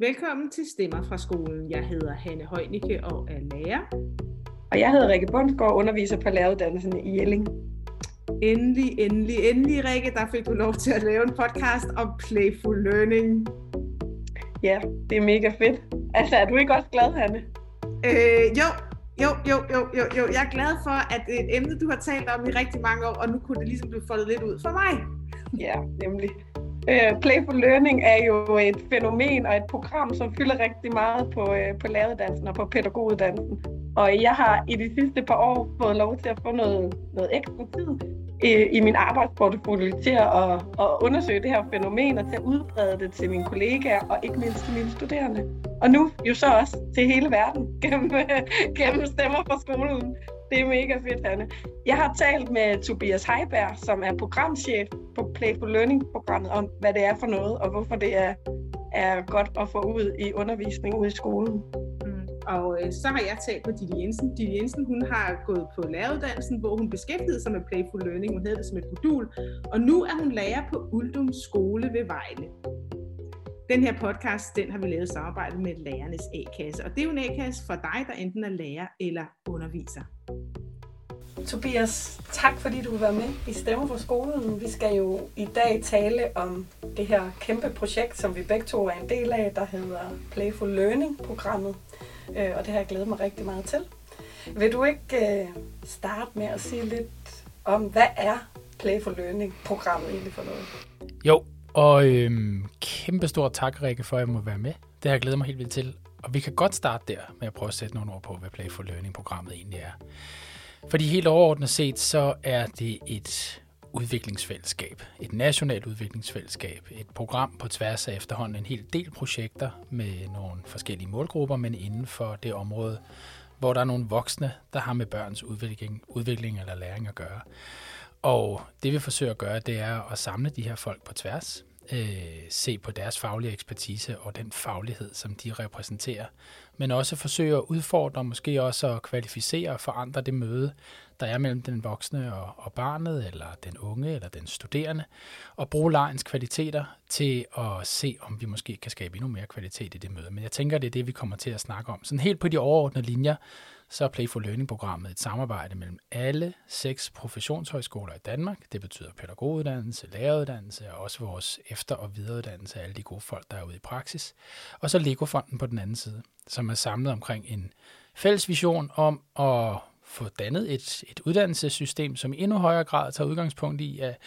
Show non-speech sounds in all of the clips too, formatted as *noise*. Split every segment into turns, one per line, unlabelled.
Velkommen til Stemmer fra skolen. Jeg hedder Hanne Højnicke og er lærer.
Og jeg hedder Rikke Bundsgaard og underviser på læreruddannelsen i Jelling.
Endelig, endelig, endelig, Rikke, der fik du lov til at lave en podcast om playful learning.
Ja, det er mega fedt. Altså, er du ikke også glad, Hanne?
Øh, jo, jo, jo, jo, jo, jo. Jeg er glad for, at det er et emne, du har talt om i rigtig mange år, og nu kunne det ligesom blive foldet lidt ud for mig.
Ja, nemlig. Uh, Playful Learning er jo et fænomen og et program, som fylder rigtig meget på, øh, på læreruddannelsen og på pædagoguddannelsen. Og jeg har i de sidste par år fået lov til at få noget, noget ekstra tid i, i min arbejdsportefølje til at, at undersøge det her fænomen og til at udbrede det til mine kollegaer og ikke mindst til mine studerende. Og nu jo så også til hele verden gennem, *laughs* gennem stemmer fra skolen. Det er mega fedt, Hanne. Jeg har talt med Tobias Heiberg, som er programchef på Playful Learning-programmet, om hvad det er for noget, og hvorfor det er, er godt at få ud i undervisning ude i skolen.
Mm. Og øh, så har jeg talt med Didi Jensen. Didi Jensen hun har gået på læreruddannelsen, hvor hun beskæftigede sig med Playful Learning. Hun havde det som et modul. Og nu er hun lærer på Uldum Skole ved Vejle. Den her podcast, den har vi lavet i samarbejde med Lærernes A-kasse. Og det er jo en A-kasse for dig, der enten er lærer eller underviser.
Tobias, tak fordi du vil være med i Stemmer for skolen. Vi skal jo i dag tale om det her kæmpe projekt, som vi begge to er en del af, der hedder Playful Learning-programmet. Øh, og det har jeg glædet mig rigtig meget til. Vil du ikke øh, starte med at sige lidt om, hvad er Playful Learning-programmet egentlig for noget?
Jo, og øhm, kæmpe stor tak, Rikke, for at jeg må være med. Det har jeg glædet mig helt vildt til. Og vi kan godt starte der med at prøve at sætte nogle ord på, hvad Playful Learning-programmet egentlig er. Fordi helt overordnet set, så er det et udviklingsfællesskab, et nationalt udviklingsfællesskab, et program på tværs af efterhånden en hel del projekter med nogle forskellige målgrupper, men inden for det område, hvor der er nogle voksne, der har med børns udvikling, udvikling eller læring at gøre. Og det vi forsøger at gøre, det er at samle de her folk på tværs, øh, se på deres faglige ekspertise og den faglighed, som de repræsenterer, men også forsøge at udfordre, måske også at kvalificere og forandre det møde, der er mellem den voksne og, og barnet, eller den unge, eller den studerende, og bruge lejens kvaliteter til at se, om vi måske kan skabe endnu mere kvalitet i det møde. Men jeg tænker, det er det, vi kommer til at snakke om. Sådan helt på de overordnede linjer, så er Playful Learning-programmet et samarbejde mellem alle seks professionshøjskoler i Danmark. Det betyder pædagoguddannelse, læreruddannelse og også vores efter- og videreuddannelse af alle de gode folk, der er ude i praksis. Og så Lego-fonden på den anden side, som er samlet omkring en fælles vision om at få dannet et, et uddannelsessystem, som i endnu højere grad tager udgangspunkt i, at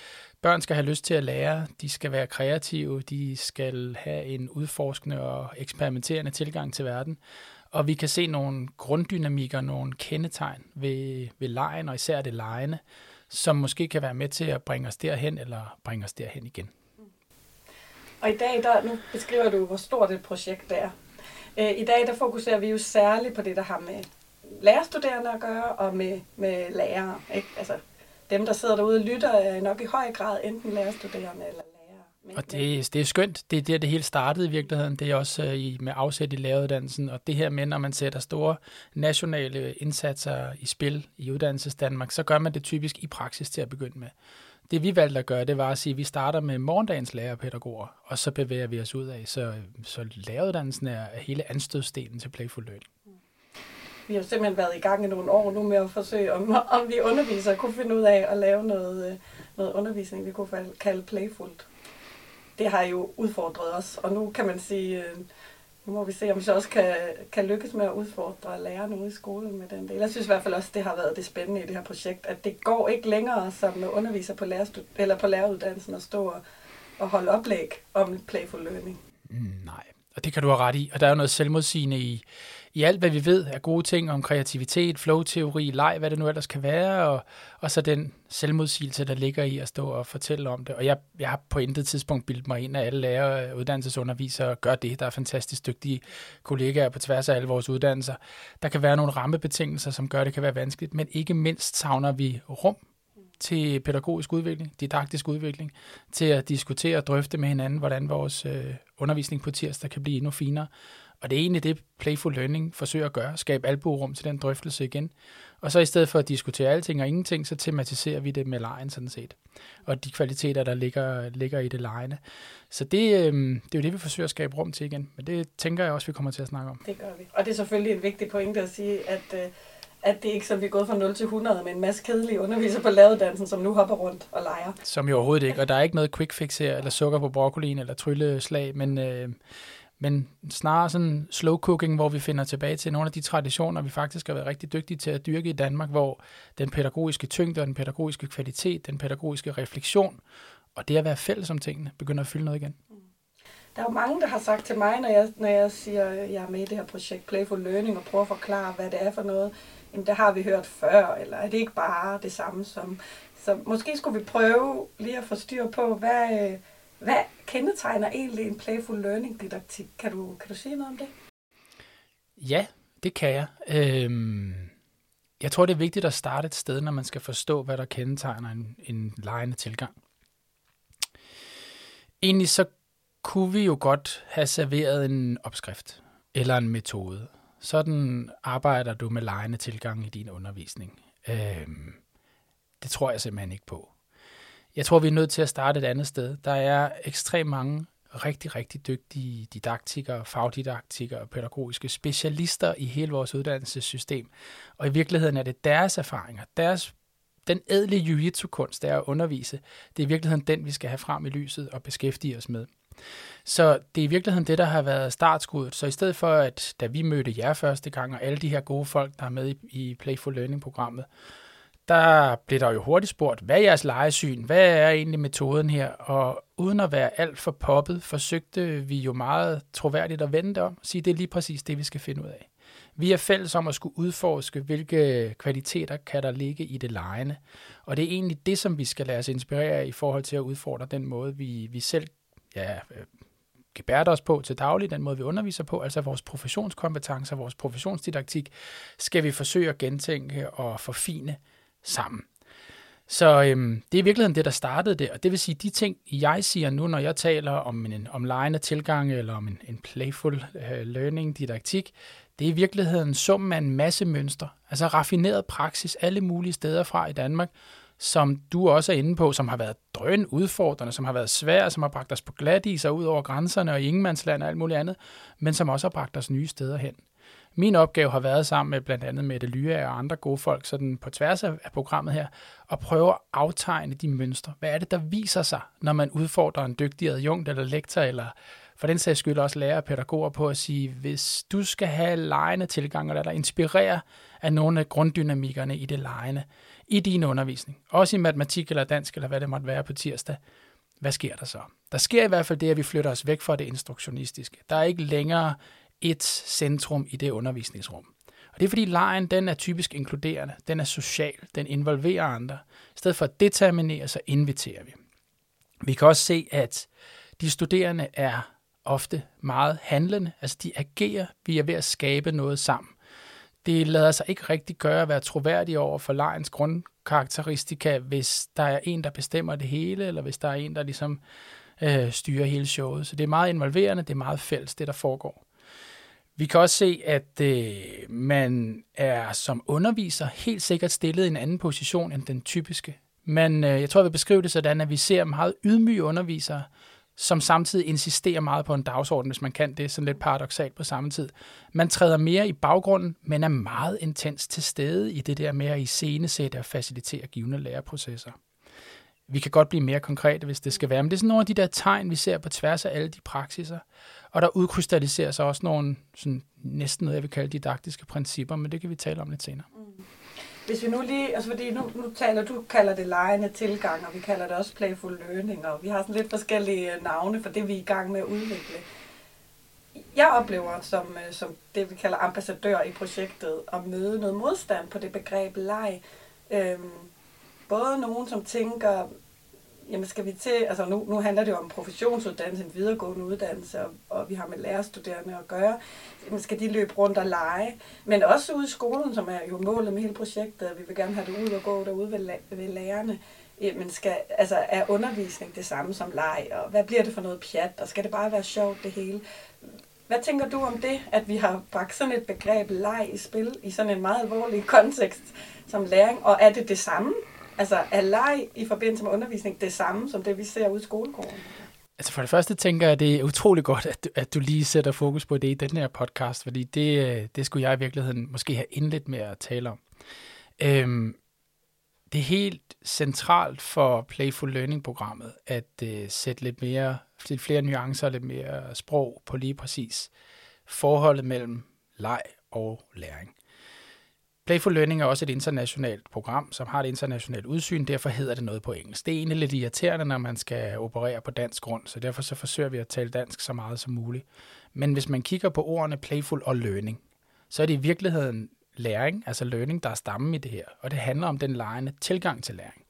børn skal have lyst til at lære, de skal være kreative, de skal have en udforskende og eksperimenterende tilgang til verden, og vi kan se nogle grunddynamikker, nogle kendetegn ved, ved lejen, og især det lejende, som måske kan være med til at bringe os derhen, eller bringe os derhen igen.
Og i dag, der, nu beskriver du, hvor stort et projekt det er. Øh, I dag, der fokuserer vi jo særligt på det, der har med lærerstuderende at gøre, og med, med lærere. Ikke? Altså, dem, der sidder derude og lytter, er nok i høj grad enten lærerstuderende eller
og det, det er skønt. Det er der, det hele startede i virkeligheden. Det er også uh, i, med afsæt i læreruddannelsen. Og det her med, når man sætter store nationale indsatser i spil i uddannelses Danmark, så gør man det typisk i praksis til at begynde med. Det vi valgte at gøre, det var at sige, at vi starter med morgendagens lærerpædagoger, og så bevæger vi os ud af. Så, så læreruddannelsen er hele anstødstenen til Playful Learning.
Vi har simpelthen været i gang i nogle år nu med at forsøge, om, om vi undervisere kunne finde ud af at lave noget, øh, noget undervisning, vi kunne kalde playfult det har jo udfordret os, og nu kan man sige, øh, nu må vi se, om vi så også kan, kan lykkes med at udfordre lærerne ude i skolen med den del. Jeg synes i hvert fald også, det har været det spændende i det her projekt, at det går ikke længere som underviser på, lærerstud- eller på læreruddannelsen at stå og, og holde oplæg om playful learning.
Mm, nej, og det kan du have ret i. Og der er jo noget selvmodsigende i, i alt, hvad vi ved er gode ting om kreativitet, flow-teori, leg, hvad det nu ellers kan være, og, og så den selvmodsigelse, der ligger i at stå og fortælle om det. Og jeg, jeg har på intet tidspunkt bildt mig ind, at alle lærere og uddannelsesundervisere gør det. Der er fantastisk dygtige kollegaer på tværs af alle vores uddannelser. Der kan være nogle rammebetingelser, som gør, at det kan være vanskeligt, men ikke mindst savner vi rum til pædagogisk udvikling, didaktisk udvikling, til at diskutere og drøfte med hinanden, hvordan vores øh, undervisning på tirsdag kan blive endnu finere. Og det er egentlig det, Playful Learning forsøger at gøre, skabe albuerum til den drøftelse igen. Og så i stedet for at diskutere alting og ingenting, så tematiserer vi det med lejen sådan set. Og de kvaliteter, der ligger, ligger i det lejende. Så det, øh, det er jo det, vi forsøger at skabe rum til igen. Men det tænker jeg også, vi kommer til at snakke om.
Det gør vi. Og det er selvfølgelig en vigtig pointe at sige, at, øh, at det ikke som vi er gået fra 0 til 100 med en masse kedelige undervisere på lavedansen, som nu hopper rundt og leger.
Som jo overhovedet ikke. Og der er ikke noget quick fix her, eller sukker på broccolien, eller trylleslag, men... Øh, men snarere sådan slow cooking, hvor vi finder tilbage til nogle af de traditioner, vi faktisk har været rigtig dygtige til at dyrke i Danmark, hvor den pædagogiske tyngde og den pædagogiske kvalitet, den pædagogiske refleksion og det at være fælles om tingene, begynder at fylde noget igen.
Der er jo mange, der har sagt til mig, når jeg, når jeg siger, at jeg er med i det her projekt Playful Learning, og prøver at forklare, hvad det er for noget, jamen det har vi hørt før, eller er det ikke bare det samme som... Så måske skulle vi prøve lige at få styr på, hvad, hvad kendetegner egentlig en playful learning didaktik? Kan du, kan du sige noget om det?
Ja, det kan jeg. Øhm, jeg tror, det er vigtigt at starte et sted, når man skal forstå, hvad der kendetegner en, en lejende tilgang. Egentlig så kunne vi jo godt have serveret en opskrift eller en metode. Sådan arbejder du med lejende tilgang i din undervisning. Øhm, det tror jeg simpelthen ikke på. Jeg tror, vi er nødt til at starte et andet sted. Der er ekstremt mange rigtig, rigtig dygtige didaktikere, fagdidaktikere og pædagogiske specialister i hele vores uddannelsessystem. Og i virkeligheden er det deres erfaringer, deres den ædle jiu-jitsu-kunst, der er at undervise, det er i virkeligheden den, vi skal have frem i lyset og beskæftige os med. Så det er i virkeligheden det, der har været startskuddet. Så i stedet for, at da vi mødte jer første gang, og alle de her gode folk, der er med i Playful Learning-programmet, der blev der jo hurtigt spurgt, hvad er jeres lejesyn? Hvad er egentlig metoden her? Og uden at være alt for poppet, forsøgte vi jo meget troværdigt at vende det om, og sige, det er lige præcis det, vi skal finde ud af. Vi er fælles om at skulle udforske, hvilke kvaliteter kan der ligge i det lejende. Og det er egentlig det, som vi skal lade os inspirere i forhold til at udfordre den måde, vi, vi selv ja, øh, gebærder os på til daglig, den måde vi underviser på, altså vores professionskompetencer, vores professionsdidaktik, skal vi forsøge at gentænke og forfine sammen. Så øhm, det er i virkeligheden det, der startede det, og det vil sige, de ting, jeg siger nu, når jeg taler om en, om lejende tilgang eller om en, en playful øh, learning didaktik, det er i virkeligheden summen af en masse mønstre, altså raffineret praksis alle mulige steder fra i Danmark, som du også er inde på, som har været drøn udfordrende, som har været svære, som har bragt os på glat i sig ud over grænserne og ingenmandsland og alt muligt andet, men som også har bragt os nye steder hen. Min opgave har været sammen med blandt andet Mette Lya og andre gode folk, sådan på tværs af programmet her, at prøve at aftegne de mønstre. Hvad er det, der viser sig, når man udfordrer en dygtig adjunkt eller lektor, eller for den sags skyld også lærer pædagoger på at sige, hvis du skal have lejende tilgang, eller der inspirerer af nogle af grunddynamikkerne i det lejende, i din undervisning, også i matematik eller dansk, eller hvad det måtte være på tirsdag, hvad sker der så? Der sker i hvert fald det, at vi flytter os væk fra det instruktionistiske. Der er ikke længere et centrum i det undervisningsrum. Og det er fordi lejen, den er typisk inkluderende, den er social, den involverer andre. I stedet for at determinere, så inviterer vi. Vi kan også se, at de studerende er ofte meget handlende, altså de agerer, vi er ved at skabe noget sammen. Det lader sig ikke rigtig gøre at være troværdig over for lejens grundkarakteristika, hvis der er en, der bestemmer det hele, eller hvis der er en, der ligesom øh, styrer hele showet. Så det er meget involverende, det er meget fælles, det der foregår. Vi kan også se, at øh, man er som underviser helt sikkert stillet i en anden position end den typiske. Men øh, jeg tror, jeg vil beskrive det sådan, at vi ser meget ydmyge undervisere, som samtidig insisterer meget på en dagsorden, hvis man kan det, sådan lidt paradoxalt på samme tid. Man træder mere i baggrunden, men er meget intens til stede i det der med at iscenesætte og facilitere givende læreprocesser. Vi kan godt blive mere konkrete, hvis det skal være, men det er sådan nogle af de der tegn, vi ser på tværs af alle de praksiser. Og der udkrystalliserer sig også nogle sådan, næsten noget, jeg vil kalde didaktiske principper, men det kan vi tale om lidt senere. Mm.
Hvis vi nu lige, altså fordi nu, nu taler du kalder det lejende tilgang, og vi kalder det også playful learning, og vi har sådan lidt forskellige øh, navne for det, vi er i gang med at udvikle. Jeg oplever som, øh, som det, vi kalder ambassadør i projektet, at møde noget modstand på det begreb leg. Øhm, både nogen, som tænker, jamen skal vi til, altså nu, nu handler det jo om professionsuddannelse, en videregående uddannelse, og, og vi har med lærerstuderende at gøre. Jamen skal de løbe rundt og lege? Men også ude i skolen, som er jo målet med hele projektet, vi vil gerne have det ud og gå derude ved, ved lærerne. Jamen skal, altså er undervisning det samme som leg, og hvad bliver det for noget pjat, og skal det bare være sjovt det hele? Hvad tænker du om det, at vi har bragt sådan et begreb leg i spil i sådan en meget alvorlig kontekst som læring? Og er det det samme? Altså er leg i forbindelse med undervisning det samme som det, vi ser ude i skolegården?
Altså for det første tænker jeg, at det er utrolig godt, at du, at du lige sætter fokus på det i den her podcast, fordi det, øh, det skulle jeg i virkeligheden måske have indledt med at tale om. Øhm, det er helt centralt for Playful Learning-programmet at øh, sætte lidt mere, lidt flere nuancer og lidt mere sprog på lige præcis forholdet mellem leg og læring. Playful Learning er også et internationalt program, som har et internationalt udsyn, derfor hedder det noget på engelsk. Det er egentlig lidt irriterende, når man skal operere på dansk grund, så derfor så forsøger vi at tale dansk så meget som muligt. Men hvis man kigger på ordene playful og learning, så er det i virkeligheden læring, altså learning, der er stammen i det her, og det handler om den lejende tilgang til læring.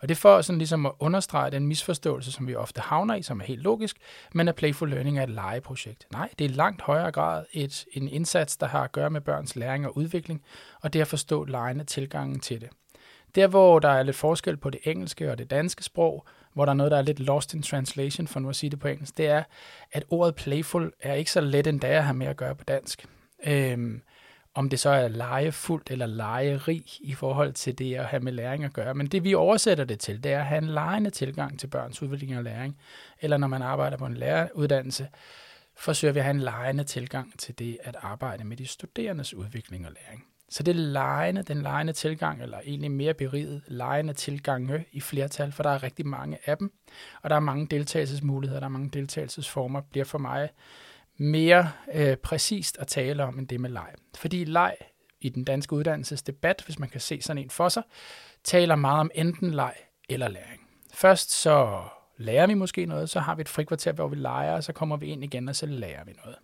Og det får sådan ligesom at understrege den misforståelse, som vi ofte havner i, som er helt logisk, men at Playful Learning er et legeprojekt. Nej, det er langt højere grad et, en indsats, der har at gøre med børns læring og udvikling, og det at forstå legende tilgangen til det. Der, hvor der er lidt forskel på det engelske og det danske sprog, hvor der er noget, der er lidt lost in translation, for nu at sige det på engelsk, det er, at ordet playful er ikke så let endda at have med at gøre på dansk. Øhm, om det så er legefuldt eller legerig i forhold til det at have med læring at gøre. Men det vi oversætter det til, det er at have en legende tilgang til børns udvikling og læring. Eller når man arbejder på en læreruddannelse, forsøger vi at have en legende tilgang til det at arbejde med de studerendes udvikling og læring. Så det er legende, den legende tilgang, eller egentlig mere beriget legende tilgange i flertal, for der er rigtig mange af dem, og der er mange deltagelsesmuligheder, der er mange deltagelsesformer, bliver for mig mere øh, præcist at tale om, end det med leg. Fordi leg i den danske uddannelsesdebat, hvis man kan se sådan en for sig, taler meget om enten leg eller læring. Først så lærer vi måske noget, så har vi et frikvarter, hvor vi leger, og så kommer vi ind igen, og så lærer vi noget.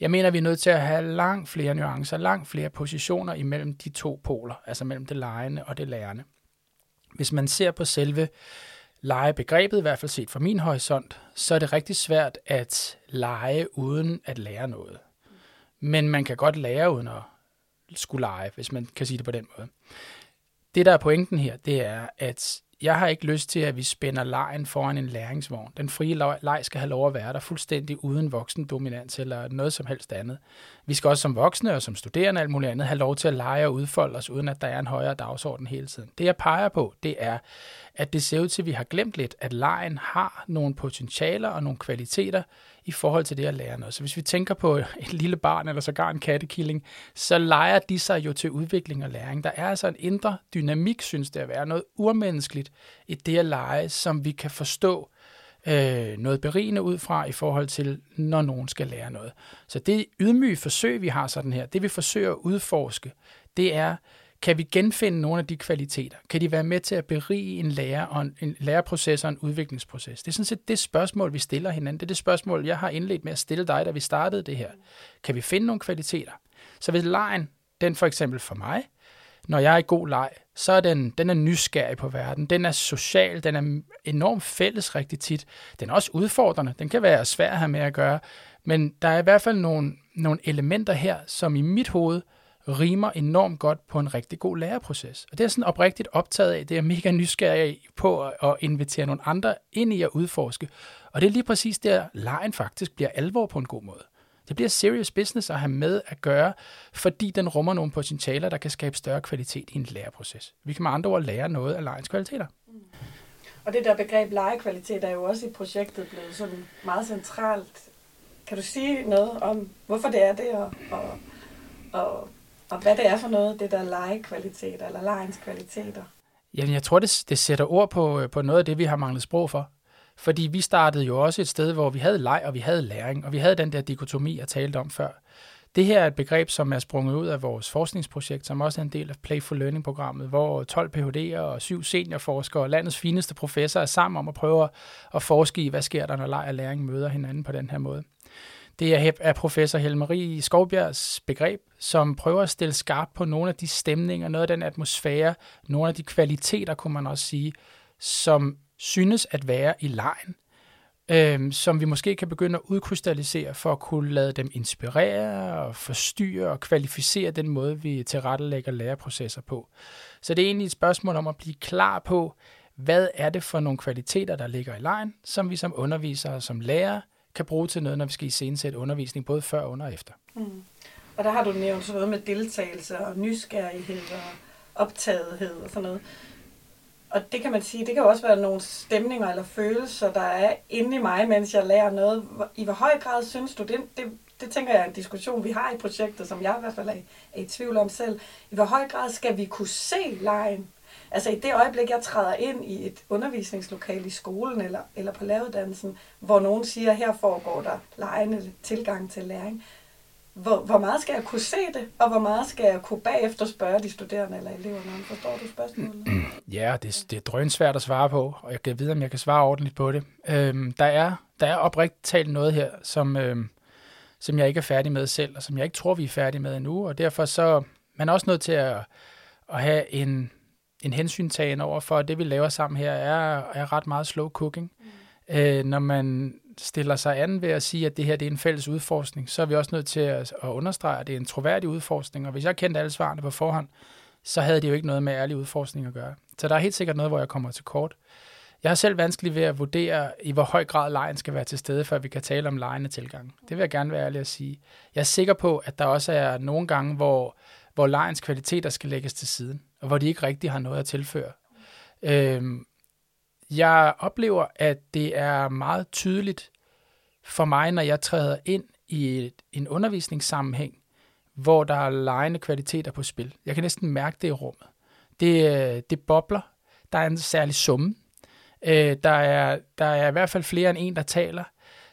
Jeg mener, vi er nødt til at have langt flere nuancer, langt flere positioner imellem de to poler, altså mellem det lejende og det lærende. Hvis man ser på selve legebegrebet, i hvert fald set fra min horisont, så er det rigtig svært at lege uden at lære noget. Men man kan godt lære uden at skulle lege, hvis man kan sige det på den måde. Det, der er pointen her, det er, at jeg har ikke lyst til, at vi spænder lejen foran en læringsvogn. Den frie leg skal have lov at være der fuldstændig uden voksen dominans eller noget som helst andet. Vi skal også som voksne og som studerende og alt muligt andet have lov til at lege og udfolde os, uden at der er en højere dagsorden hele tiden. Det jeg peger på, det er, at det ser ud til, at vi har glemt lidt, at lejen har nogle potentialer og nogle kvaliteter i forhold til det at lære noget. Så hvis vi tænker på *laughs* et lille barn eller sågar en kattekilling, så leger de sig jo til udvikling og læring. Der er altså en indre dynamik, synes det at være noget urmenneskeligt i det at lege, som vi kan forstå øh, noget berigende ud fra i forhold til, når nogen skal lære noget. Så det ydmyge forsøg, vi har sådan her, det vi forsøger at udforske, det er, kan vi genfinde nogle af de kvaliteter? Kan de være med til at berige en, lærer og en, en læreproces og en udviklingsproces? Det er sådan set det spørgsmål, vi stiller hinanden. Det er det spørgsmål, jeg har indledt med at stille dig, da vi startede det her. Kan vi finde nogle kvaliteter? Så hvis lejen, den for eksempel for mig, når jeg er i god leg, så er den, den er nysgerrig på verden. Den er social, den er enormt fælles rigtig tit. Den er også udfordrende. Den kan være svær at have med at gøre. Men der er i hvert fald nogle, nogle elementer her, som i mit hoved rimer enormt godt på en rigtig god læreproces. Og det er sådan oprigtigt optaget af, det er mega nysgerrig på at invitere nogle andre ind i at udforske. Og det er lige præcis der, lejen faktisk bliver alvor på en god måde. Det bliver serious business at have med at gøre, fordi den rummer nogle potentialer, der kan skabe større kvalitet i en læreproces. Vi kan med andre ord lære noget af lejens kvaliteter. Mm.
Og det der begreb legekvalitet er jo også i projektet blevet sådan meget centralt. Kan du sige noget om, hvorfor det er det, og, og, og og hvad det er for noget, det der legekvaliteter, eller lejens kvaliteter?
Jamen, jeg tror, det, det sætter ord på, på noget af det, vi har manglet sprog for. Fordi vi startede jo også et sted, hvor vi havde leg, og vi havde læring, og vi havde den der dikotomi, jeg talte om før. Det her er et begreb, som er sprunget ud af vores forskningsprojekt, som også er en del af Playful Learning-programmet, hvor 12 Ph.D.'er og syv seniorforskere og landets fineste professorer er sammen om at prøve at forske i, hvad sker der, når leg og læring møder hinanden på den her måde. Det er professor Helmarie Skovbjergs begreb, som prøver at stille skarp på nogle af de stemninger, noget af den atmosfære, nogle af de kvaliteter, kunne man også sige, som synes at være i lejen, øh, som vi måske kan begynde at udkrystallisere for at kunne lade dem inspirere og forstyrre og kvalificere den måde, vi tilrettelægger læreprocesser på. Så det er egentlig et spørgsmål om at blive klar på, hvad er det for nogle kvaliteter, der ligger i lejen, som vi som undervisere og som lærer kan bruge til noget, når vi skal iscenesætte undervisning, både før, under og efter. Mm.
Og der har du nævnt sådan noget med deltagelse og nysgerrighed og optagethed og sådan noget. Og det kan man sige, det kan også være nogle stemninger eller følelser, der er inde i mig, mens jeg lærer noget. I hvor høj grad synes du, det, det, det tænker jeg er en diskussion, vi har i projektet, som jeg i hvert fald er, er i tvivl om selv. I hvor høj grad skal vi kunne se lejen? Altså i det øjeblik, jeg træder ind i et undervisningslokale i skolen eller, eller på lavuddannelsen, hvor nogen siger, her foregår der lejende tilgang til læring, hvor, hvor meget skal jeg kunne se det, og hvor meget skal jeg kunne bagefter spørge de studerende eller eleverne? Forstår du spørgsmålet? *clears throat*
Ja, det, det er drønsvært at svare på, og jeg kan vide, om jeg kan svare ordentligt på det. Øhm, der, er, der er oprigtigt talt noget her, som, øhm, som jeg ikke er færdig med selv, og som jeg ikke tror, vi er færdige med endnu, og derfor så man er også nødt til at, at have en, en hensyntagen over for, at det vi laver sammen her er, er ret meget slow cooking. Mm. Øh, når man stiller sig an ved at sige, at det her det er en fælles udforskning, så er vi også nødt til at, at understrege, at det er en troværdig udforskning, og hvis jeg kendte alle svarene på forhånd, så havde det jo ikke noget med ærlig udforskning at gøre. Så der er helt sikkert noget, hvor jeg kommer til kort. Jeg har selv vanskeligt ved at vurdere, i hvor høj grad lejen skal være til stede, før vi kan tale om lejende tilgang. Det vil jeg gerne være ærlig at sige. Jeg er sikker på, at der også er nogle gange, hvor, hvor lejens kvaliteter skal lægges til siden, og hvor de ikke rigtig har noget at tilføre. Øhm, jeg oplever, at det er meget tydeligt for mig, når jeg træder ind i et, en undervisningssammenhæng, hvor der er lejende kvaliteter på spil. Jeg kan næsten mærke det i rummet. Det, øh, det bobler. Der er en særlig summe. Øh, der, er, der er i hvert fald flere end en, der taler.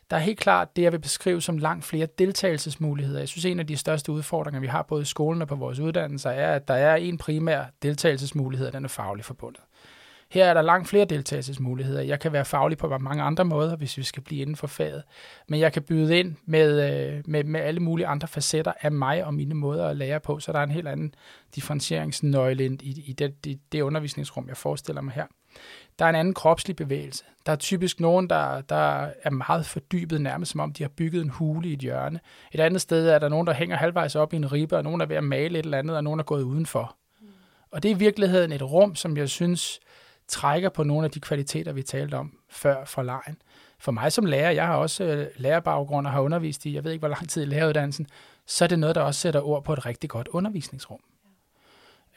Der er helt klart det, jeg vil beskrive som langt flere deltagelsesmuligheder. Jeg synes, en af de største udfordringer, vi har både i skolen og på vores uddannelser, er, at der er en primær deltagelsesmulighed, den er fagligt forbundet. Her er der langt flere deltagelsesmuligheder. Jeg kan være faglig på mange andre måder, hvis vi skal blive inden for faget. Men jeg kan byde ind med, øh, med, med alle mulige andre facetter af mig og mine måder at lære på, så der er en helt anden differentieringsnøgle i, i det, det, det undervisningsrum, jeg forestiller mig her. Der er en anden kropslig bevægelse. Der er typisk nogen, der, der er meget fordybet, nærmest som om de har bygget en hule i et hjørne. Et andet sted er der nogen, der hænger halvvejs op i en ribbe, og nogen er ved at male et eller andet, og nogen er gået udenfor. Og det er i virkeligheden et rum, som jeg synes trækker på nogle af de kvaliteter, vi talte om før for lejen. For mig som lærer, jeg har også øh, lærerbaggrund og har undervist i, jeg ved ikke hvor lang tid i læreruddannelsen, så er det noget, der også sætter ord på et rigtig godt undervisningsrum.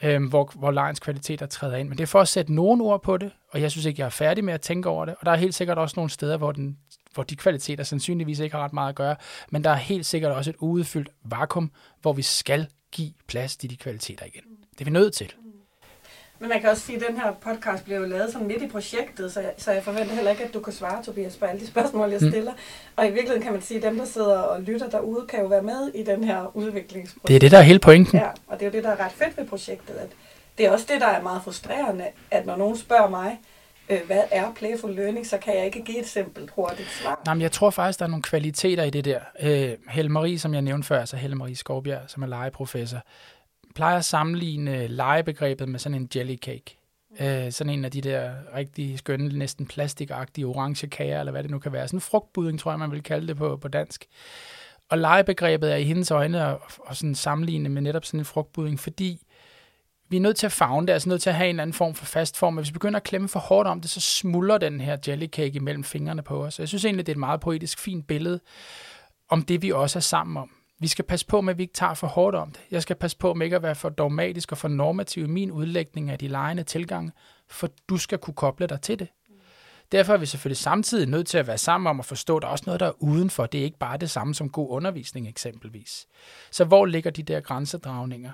Øhm, hvor, hvor lejens kvaliteter træder ind. Men det er for at sætte nogle ord på det, og jeg synes ikke, jeg er færdig med at tænke over det. Og der er helt sikkert også nogle steder, hvor, den, hvor de kvaliteter sandsynligvis ikke har ret meget at gøre. Men der er helt sikkert også et udfyldt vakuum, hvor vi skal give plads til de kvaliteter igen. Det er vi nødt til.
Men man kan også sige, at den her podcast bliver jo lavet sådan midt i projektet, så jeg, så jeg forventer heller ikke, at du kan svare, Tobias, på alle de spørgsmål, jeg mm. stiller. Mm. Og i virkeligheden kan man sige, at dem, der sidder og lytter derude, kan jo være med i den her udviklingsproces.
Det er det, der er hele pointen.
Ja, og det er jo det, der er ret fedt ved projektet. At det er også det, der er meget frustrerende, at når nogen spørger mig, øh, hvad er playful learning, så kan jeg ikke give et simpelt hurtigt svar.
Nej, men jeg tror faktisk, der er nogle kvaliteter i det der. Øh, Helle Marie, som jeg nævnte før, altså Helle Marie Skovbjerg, som er legeprofessor, plejer at sammenligne legebegrebet med sådan en jellycake. Øh, sådan en af de der rigtig skønne, næsten plastikagtige orange kager, eller hvad det nu kan være. Sådan en frugtbudding, tror jeg, man vil kalde det på, på dansk. Og legebegrebet er i hendes øjne og, og sådan sammenligne med netop sådan en frugtbudding, fordi vi er nødt til at fagne det, altså nødt til at have en eller anden form for fast form. Men hvis vi begynder at klemme for hårdt om det, så smuldrer den her jellycake imellem fingrene på os. Jeg synes egentlig, det er et meget poetisk fint billede om det, vi også er sammen om. Vi skal passe på med, at vi ikke tager for hårdt om det. Jeg skal passe på med ikke at være for dogmatisk og for normativ i min udlægning af de lejende tilgange, for du skal kunne koble dig til det. Derfor er vi selvfølgelig samtidig nødt til at være sammen om at forstå, at der er også noget, der er udenfor. Det er ikke bare det samme som god undervisning eksempelvis. Så hvor ligger de der grænsedragninger?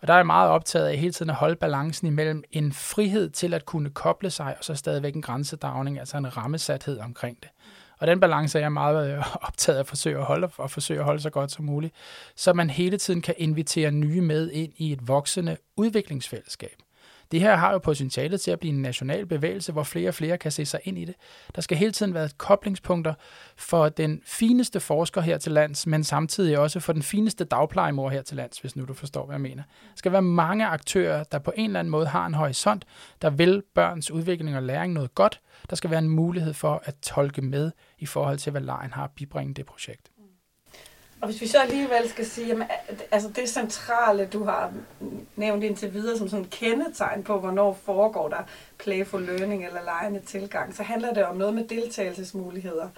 Og der er jeg meget optaget af hele tiden at holde balancen imellem en frihed til at kunne koble sig, og så stadigvæk en grænsedragning, altså en rammesathed omkring det. Og den balance er jeg meget øh, *laughs* optaget af at forsøge at holde, og forsøge at holde så godt som muligt, så man hele tiden kan invitere nye med ind i et voksende udviklingsfællesskab. Det her har jo potentialet til at blive en national bevægelse, hvor flere og flere kan se sig ind i det. Der skal hele tiden være koblingspunkter for den fineste forsker her til lands, men samtidig også for den fineste dagplejemor her til lands, hvis nu du forstår, hvad jeg mener. Der skal være mange aktører, der på en eller anden måde har en horisont, der vil børns udvikling og læring noget godt. Der skal være en mulighed for at tolke med i forhold til, hvad lejen har at bibringe det projekt.
Og hvis vi så alligevel skal sige, jamen, altså det centrale, du har nævnt indtil videre som sådan kendetegn på, hvornår foregår der playful learning eller lejende tilgang, så handler det om noget med deltagelsesmuligheder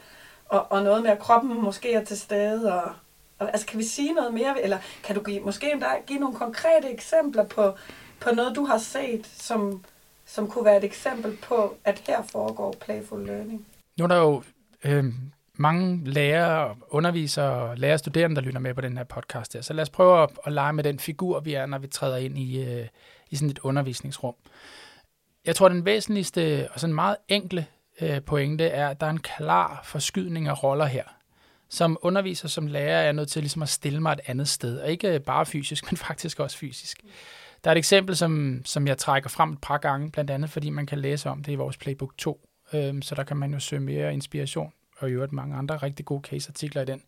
og, og noget med, at kroppen måske er til stede, og, og altså kan vi sige noget mere, eller kan du give, måske endda give nogle konkrete eksempler på, på noget, du har set, som, som kunne være et eksempel på, at her foregår playful learning?
Nu er der jo øh, mange lærere, undervisere, lærere studerende, der lytter med på den her podcast her. Så lad os prøve at, at lege med den figur, vi er, når vi træder ind i, øh, i sådan et undervisningsrum. Jeg tror, den væsentligste og sådan meget enkle øh, pointe er, at der er en klar forskydning af roller her. Som underviser, som lærer, er jeg nødt til ligesom at stille mig et andet sted. Og ikke bare fysisk, *laughs* men faktisk også fysisk. Der er et eksempel, som, som jeg trækker frem et par gange, blandt andet fordi man kan læse om det i vores Playbook 2. Øh, så der kan man jo søge mere inspiration, og i øvrigt mange andre rigtig gode case-artikler i den.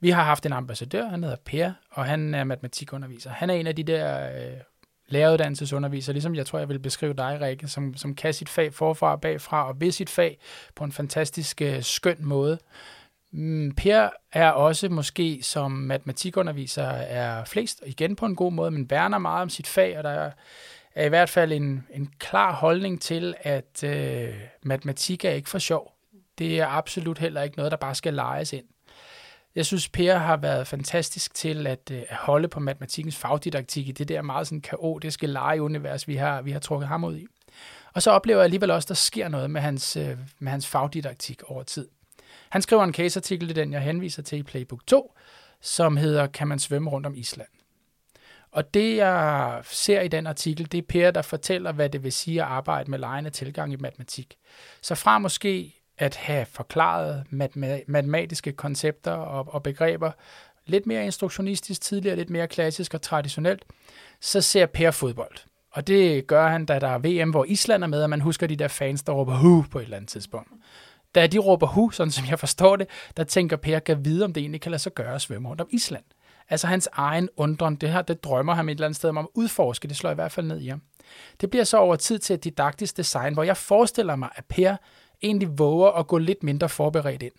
Vi har haft en ambassadør, han hedder Per, og han er matematikunderviser. Han er en af de der øh, læreruddannelsesunderviser, ligesom jeg tror, jeg vil beskrive dig, Rikke, som, som kan sit fag forfra og bagfra, og ved sit fag på en fantastisk øh, skøn måde. Mm, per er også måske som matematikunderviser er flest, igen på en god måde, men værner meget om sit fag, og der er, er i hvert fald en, en klar holdning til, at øh, matematik er ikke for sjov. Det er absolut heller ikke noget, der bare skal lejes ind. Jeg synes, Per har været fantastisk til at, øh, at holde på matematikkens fagdidaktik i det der meget sådan kaotiske legeunivers, vi har, vi har trukket ham ud i. Og så oplever jeg alligevel også, at der sker noget med hans, øh, med hans fagdidaktik over tid. Han skriver en caseartikel, det den, jeg henviser til i Playbook 2, som hedder Kan man svømme rundt om Island? Og det, jeg ser i den artikel, det er Per, der fortæller, hvad det vil sige at arbejde med lejende tilgang i matematik. Så fra måske at have forklaret matematiske koncepter og, og begreber lidt mere instruktionistisk tidligere, lidt mere klassisk og traditionelt, så ser Per fodbold. Og det gør han, da der er VM, hvor Island er med, og man husker de der fans, der råber hu på et eller andet tidspunkt. Da de råber hu, sådan som jeg forstår det, der tænker Per, kan vide, om det egentlig kan lade sig gøre at svømme rundt om Island. Altså hans egen undren, det her, det drømmer ham et eller andet sted om at udforske, det slår i hvert fald ned i ham. Det bliver så over tid til et didaktisk design, hvor jeg forestiller mig, at Per egentlig våger at gå lidt mindre forberedt ind.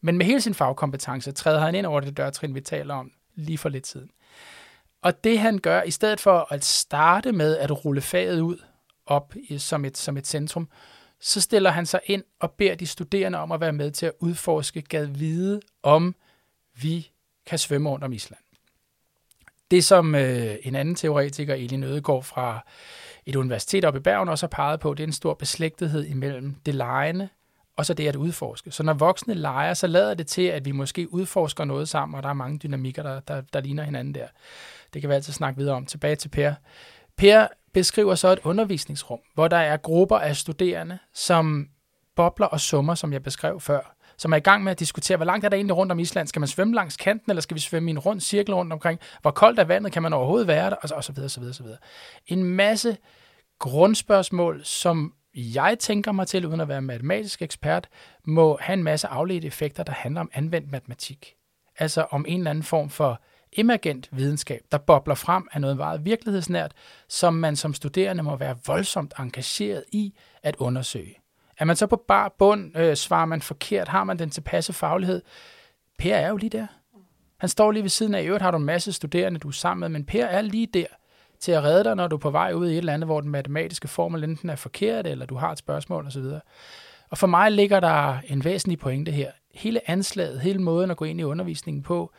Men med hele sin fagkompetence træder han ind over det dørtrin, vi taler om lige for lidt siden. Og det han gør, i stedet for at starte med at rulle faget ud op som et, som et centrum, så stiller han sig ind og beder de studerende om at være med til at udforske, gad vide, om vi kan svømme rundt om Island. Det som øh, en anden teoretiker, Elin Ødegaard fra et universitet oppe i Bergen også har peget på, det er en stor beslægtethed imellem det lejende og så det at udforske. Så når voksne leger, så lader det til, at vi måske udforsker noget sammen, og der er mange dynamikker, der, der, der ligner hinanden der. Det kan vi altid snakke videre om. Tilbage til Per. Per beskriver så et undervisningsrum, hvor der er grupper af studerende, som bobler og summer, som jeg beskrev før som er i gang med at diskutere, hvor langt er der egentlig rundt om Island? Skal man svømme langs kanten, eller skal vi svømme i en rund cirkel rundt omkring? Hvor koldt er vandet? Kan man overhovedet være der? Og så, og så videre, så videre, så videre. En masse grundspørgsmål, som jeg tænker mig til, uden at være matematisk ekspert, må have en masse afledte effekter, der handler om anvendt matematik. Altså om en eller anden form for emergent videnskab, der bobler frem af noget meget virkelighedsnært, som man som studerende må være voldsomt engageret i at undersøge. Er man så på bar bund, øh, svarer man forkert, har man den tilpasse faglighed? Per er jo lige der. Han står lige ved siden af. I øvrigt har du en masse studerende, du er sammen med, men Per er lige der til at redde dig, når du er på vej ud i et eller andet, hvor den matematiske formel enten er forkert, eller du har et spørgsmål osv. Og for mig ligger der en væsentlig pointe her. Hele anslaget, hele måden at gå ind i undervisningen på,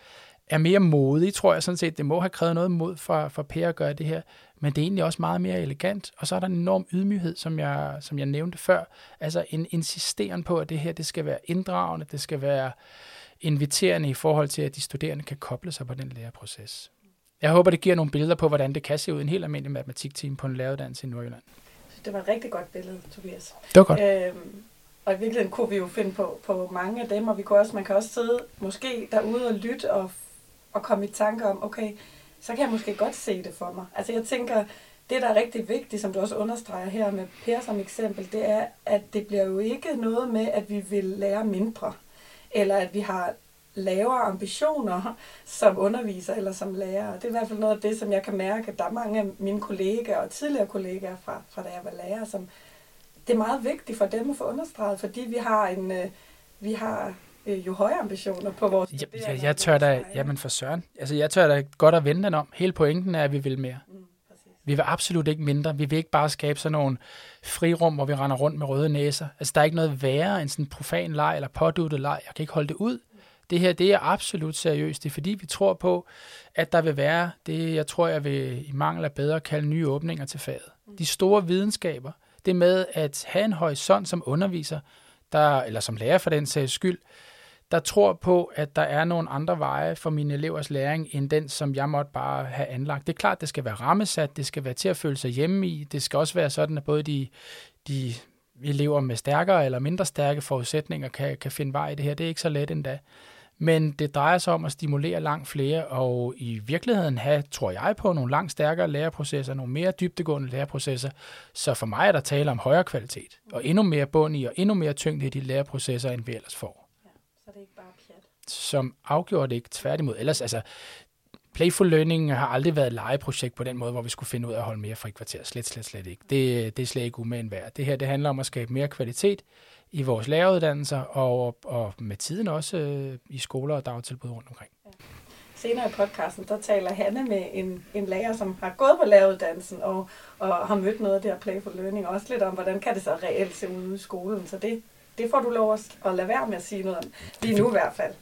er mere modig, tror jeg sådan set. Det må have krævet noget mod for, for Per at gøre det her, men det er egentlig også meget mere elegant. Og så er der en enorm ydmyghed, som jeg, som jeg nævnte før. Altså en insisteren på, at det her det skal være inddragende, det skal være inviterende i forhold til, at de studerende kan koble sig på den læreproces. Jeg håber, det giver nogle billeder på, hvordan det kan se ud i en helt almindelig matematikteam på en læreruddannelse i Nordjylland.
Det var et rigtig godt billede, Tobias.
Det var godt. Øhm,
og i virkeligheden kunne vi jo finde på, på mange af dem, og vi kunne også, man kan også sidde måske derude og lytte og at komme i tanke om, okay, så kan jeg måske godt se det for mig. Altså jeg tænker, det der er rigtig vigtigt, som du også understreger her med Per som eksempel, det er, at det bliver jo ikke noget med, at vi vil lære mindre, eller at vi har lavere ambitioner som underviser eller som lærer. Det er i hvert fald noget af det, som jeg kan mærke, at der er mange af mine kollegaer og tidligere kollegaer fra, fra da jeg var lærer, som det er meget vigtigt for dem at få understreget, fordi vi har en, øh, vi har øh, jo højere ambitioner på vores...
Jeg, jeg, jeg tør da, jamen for søren, altså jeg tør da godt at vende den om. Hele pointen er, at vi vil mere. Mm, Vi vil absolut ikke mindre. Vi vil ikke bare skabe sådan nogle frirum, hvor vi render rundt med røde næser. Altså, der er ikke noget værre end sådan en profan leg eller påduttet leg. Jeg kan ikke holde det ud. Det her, det er absolut seriøst. Det er fordi, vi tror på, at der vil være det, jeg tror, jeg vil i mangel af bedre kalde nye åbninger til faget. De store videnskaber, det med at have en horisont som underviser, der, eller som lærer for den sags skyld, der tror på, at der er nogle andre veje for mine elevers læring, end den, som jeg måtte bare have anlagt. Det er klart, det skal være rammesat, det skal være til at føle sig hjemme i, det skal også være sådan, at både de, de elever med stærkere eller mindre stærke forudsætninger kan, kan finde vej i det her. Det er ikke så let endda. Men det drejer sig om at stimulere langt flere, og i virkeligheden have, tror jeg på, nogle langt stærkere læreprocesser, nogle mere dybdegående læreprocesser. Så for mig er der tale om højere kvalitet, og endnu mere bund i, og endnu mere tyngde i de læreprocesser, end vi ellers får. Ja,
så det er ikke bare pjat.
Som afgjort ikke tværtimod. Ellers, altså, Playful Learning har aldrig været et legeprojekt på den måde, hvor vi skulle finde ud af at holde mere frikvarter. Slet, slet, slet ikke. Det, det er slet ikke umagen værd. Det her, det handler om at skabe mere kvalitet i vores læreruddannelser, og, og med tiden også øh, i skoler og dagtilbud rundt omkring. Ja.
Senere i podcasten, der taler Hanne med en, en lærer, som har gået på læreruddannelsen og, og har mødt noget af det her Playful Learning, og også lidt om, hvordan kan det så reelt se ud i skolen. Så det, det får du lov at lade være med at sige noget om, lige nu i hvert fald.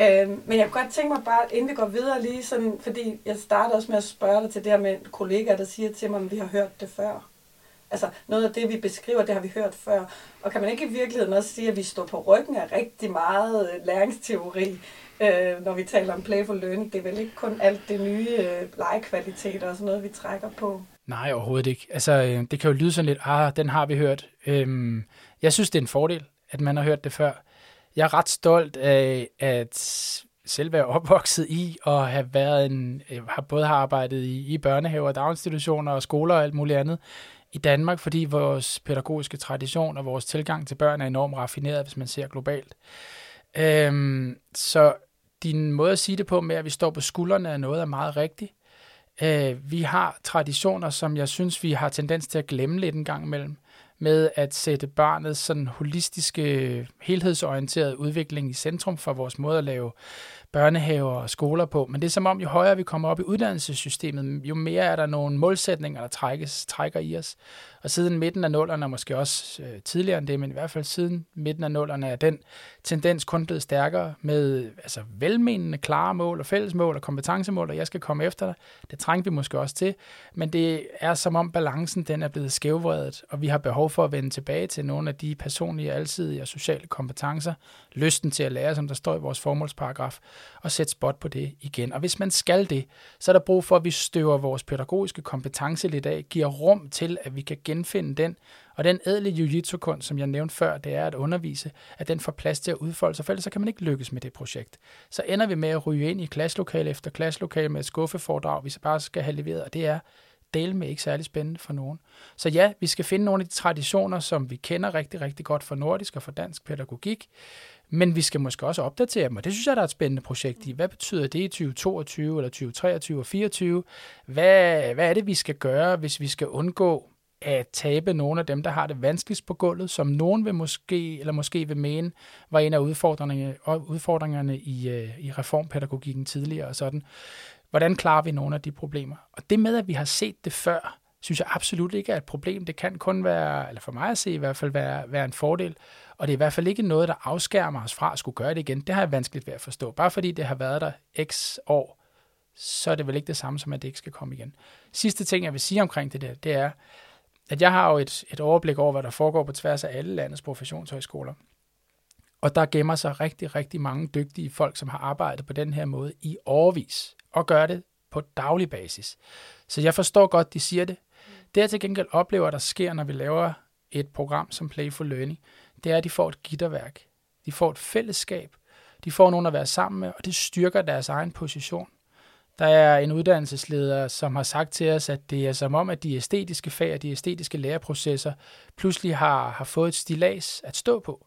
Øh, men jeg kunne godt tænke mig bare, inden vi går videre lige sådan, fordi jeg startede også med at spørge dig til det her med kollegaer, der siger til mig, at vi har hørt det før. Altså noget af det, vi beskriver, det har vi hørt før. Og kan man ikke i virkeligheden også sige, at vi står på ryggen af rigtig meget øh, læringsteori, øh, når vi taler om playful learning? Det er vel ikke kun alt det nye øh, legekvalitet og sådan noget, vi trækker på?
Nej, overhovedet ikke. Altså, øh, det kan jo lyde sådan lidt, ah, den har vi hørt. Øhm, jeg synes, det er en fordel, at man har hørt det før. Jeg er ret stolt af, at selv være opvokset i og have været en, øh, har både har arbejdet i, i børnehaver, daginstitutioner og skoler og alt muligt andet i Danmark, fordi vores pædagogiske tradition og vores tilgang til børn er enormt raffineret, hvis man ser globalt. Øhm, så din måde at sige det på med, at vi står på skuldrene, af noget, er meget rigtigt. Øh, vi har traditioner, som jeg synes, vi har tendens til at glemme lidt en gang imellem, med at sætte barnets sådan holistiske, helhedsorienterede udvikling i centrum for vores måde at lave børnehaver og skoler på. Men det er som om, jo højere vi kommer op i uddannelsessystemet, jo mere er der nogle målsætninger, der trækkes, trækker i os. Og siden midten af nullerne, og måske også øh, tidligere end det, men i hvert fald siden midten af nullerne, er den tendens kun blevet stærkere med altså, velmenende, klare mål og fællesmål og kompetencemål, og jeg skal komme efter dig. Det trængte vi måske også til, men det er som om balancen den er blevet skævvredet, og vi har behov for at vende tilbage til nogle af de personlige, alsidige og sociale kompetencer, lysten til at lære, som der står i vores formålsparagraf, og sætte spot på det igen. Og hvis man skal det, så er der brug for, at vi støver vores pædagogiske kompetence lidt af, giver rum til, at vi kan genfinde den. Og den ædle jiu-jitsu-kunst, som jeg nævnte før, det er at undervise, at den får plads til at udfolde sig, for ellers så kan man ikke lykkes med det projekt. Så ender vi med at ryge ind i klasselokale efter klasselokale med et skuffeforedrag, vi så bare skal have leveret, og det er del med ikke særlig spændende for nogen. Så ja, vi skal finde nogle af de traditioner, som vi kender rigtig, rigtig godt fra nordisk og fra dansk pædagogik, men vi skal måske også opdatere dem, og det synes jeg, der er et spændende projekt i. Hvad betyder det i 2022 eller 2023 og 2024? Hvad, hvad er det, vi skal gøre, hvis vi skal undgå at tabe nogle af dem, der har det vanskeligst på gulvet, som nogen vil måske, eller måske vil mene, var en af udfordringerne, udfordringerne i, øh, i reformpædagogikken tidligere og sådan. Hvordan klarer vi nogle af de problemer? Og det med, at vi har set det før, synes jeg absolut ikke er et problem. Det kan kun være, eller for mig at se i hvert fald, være, være en fordel. Og det er i hvert fald ikke noget, der afskærmer os fra at skulle gøre det igen. Det har jeg vanskeligt ved at forstå. Bare fordi det har været der x år, så er det vel ikke det samme som, at det ikke skal komme igen. Sidste ting, jeg vil sige omkring det der, det er, at jeg har jo et, et overblik over, hvad der foregår på tværs af alle landets professionshøjskoler. Og der gemmer sig rigtig, rigtig mange dygtige folk, som har arbejdet på den her måde i årvis, og gør det på daglig basis. Så jeg forstår godt, de siger det. Det jeg til gengæld oplever, der sker, når vi laver et program som Playful Learning, det er, at de får et gitterværk. De får et fællesskab. De får nogen at være sammen med, og det styrker deres egen position. Der er en uddannelsesleder, som har sagt til os, at det er som om, at de æstetiske fag og de æstetiske læreprocesser pludselig har, har fået et stilas at stå på.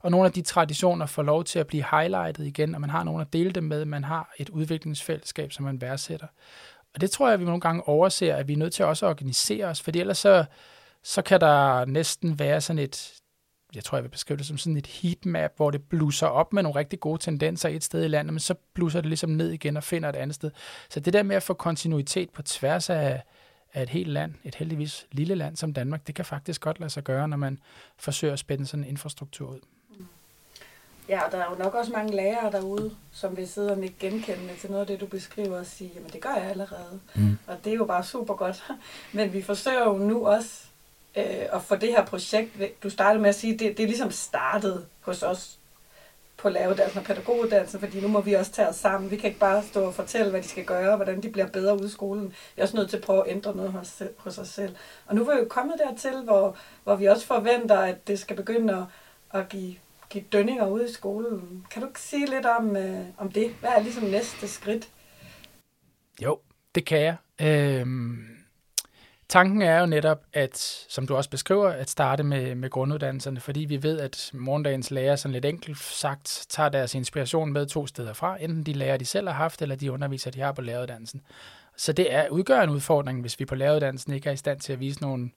Og nogle af de traditioner får lov til at blive highlightet igen, og man har nogen at dele dem med. Man har et udviklingsfællesskab, som man værdsætter. Og det tror jeg, at vi nogle gange overser, at vi er nødt til også at organisere os, for ellers så, så kan der næsten være sådan et, jeg tror, jeg vil beskrive det som sådan et heatmap, hvor det blusser op med nogle rigtig gode tendenser et sted i landet, men så blusser det ligesom ned igen og finder et andet sted. Så det der med at få kontinuitet på tværs af, af et helt land, et heldigvis lille land som Danmark, det kan faktisk godt lade sig gøre, når man forsøger at spænde sådan en infrastruktur ud.
Ja, og der er jo nok også mange lærere derude, som vil sidde og ikke genkende til noget af det, du beskriver og sige, jamen det gør jeg allerede. Mm. Og det er jo bare super godt. *laughs* Men vi forsøger jo nu også øh, og få det her projekt, du startede med at sige, det, det er ligesom startet hos os på lavedansen og pædagoguddannelsen, fordi nu må vi også tage os sammen. Vi kan ikke bare stå og fortælle, hvad de skal gøre, hvordan de bliver bedre ude i skolen. Vi er også nødt til at prøve at ændre noget hos, hos os selv. Og nu er vi jo kommet dertil, hvor, hvor vi også forventer, at det skal begynde at, at give give dønninger ude i skolen. Kan du ikke sige lidt om, øh, om det? Hvad er ligesom næste skridt?
Jo, det kan jeg. Øhm, tanken er jo netop, at, som du også beskriver, at starte med, med grunduddannelserne, fordi vi ved, at morgendagens lærer, sådan lidt enkelt sagt, tager deres inspiration med to steder fra. Enten de lærer, de selv har haft, eller de underviser, de har på læreruddannelsen. Så det er udgør en udfordring, hvis vi på læreruddannelsen ikke er i stand til at vise nogle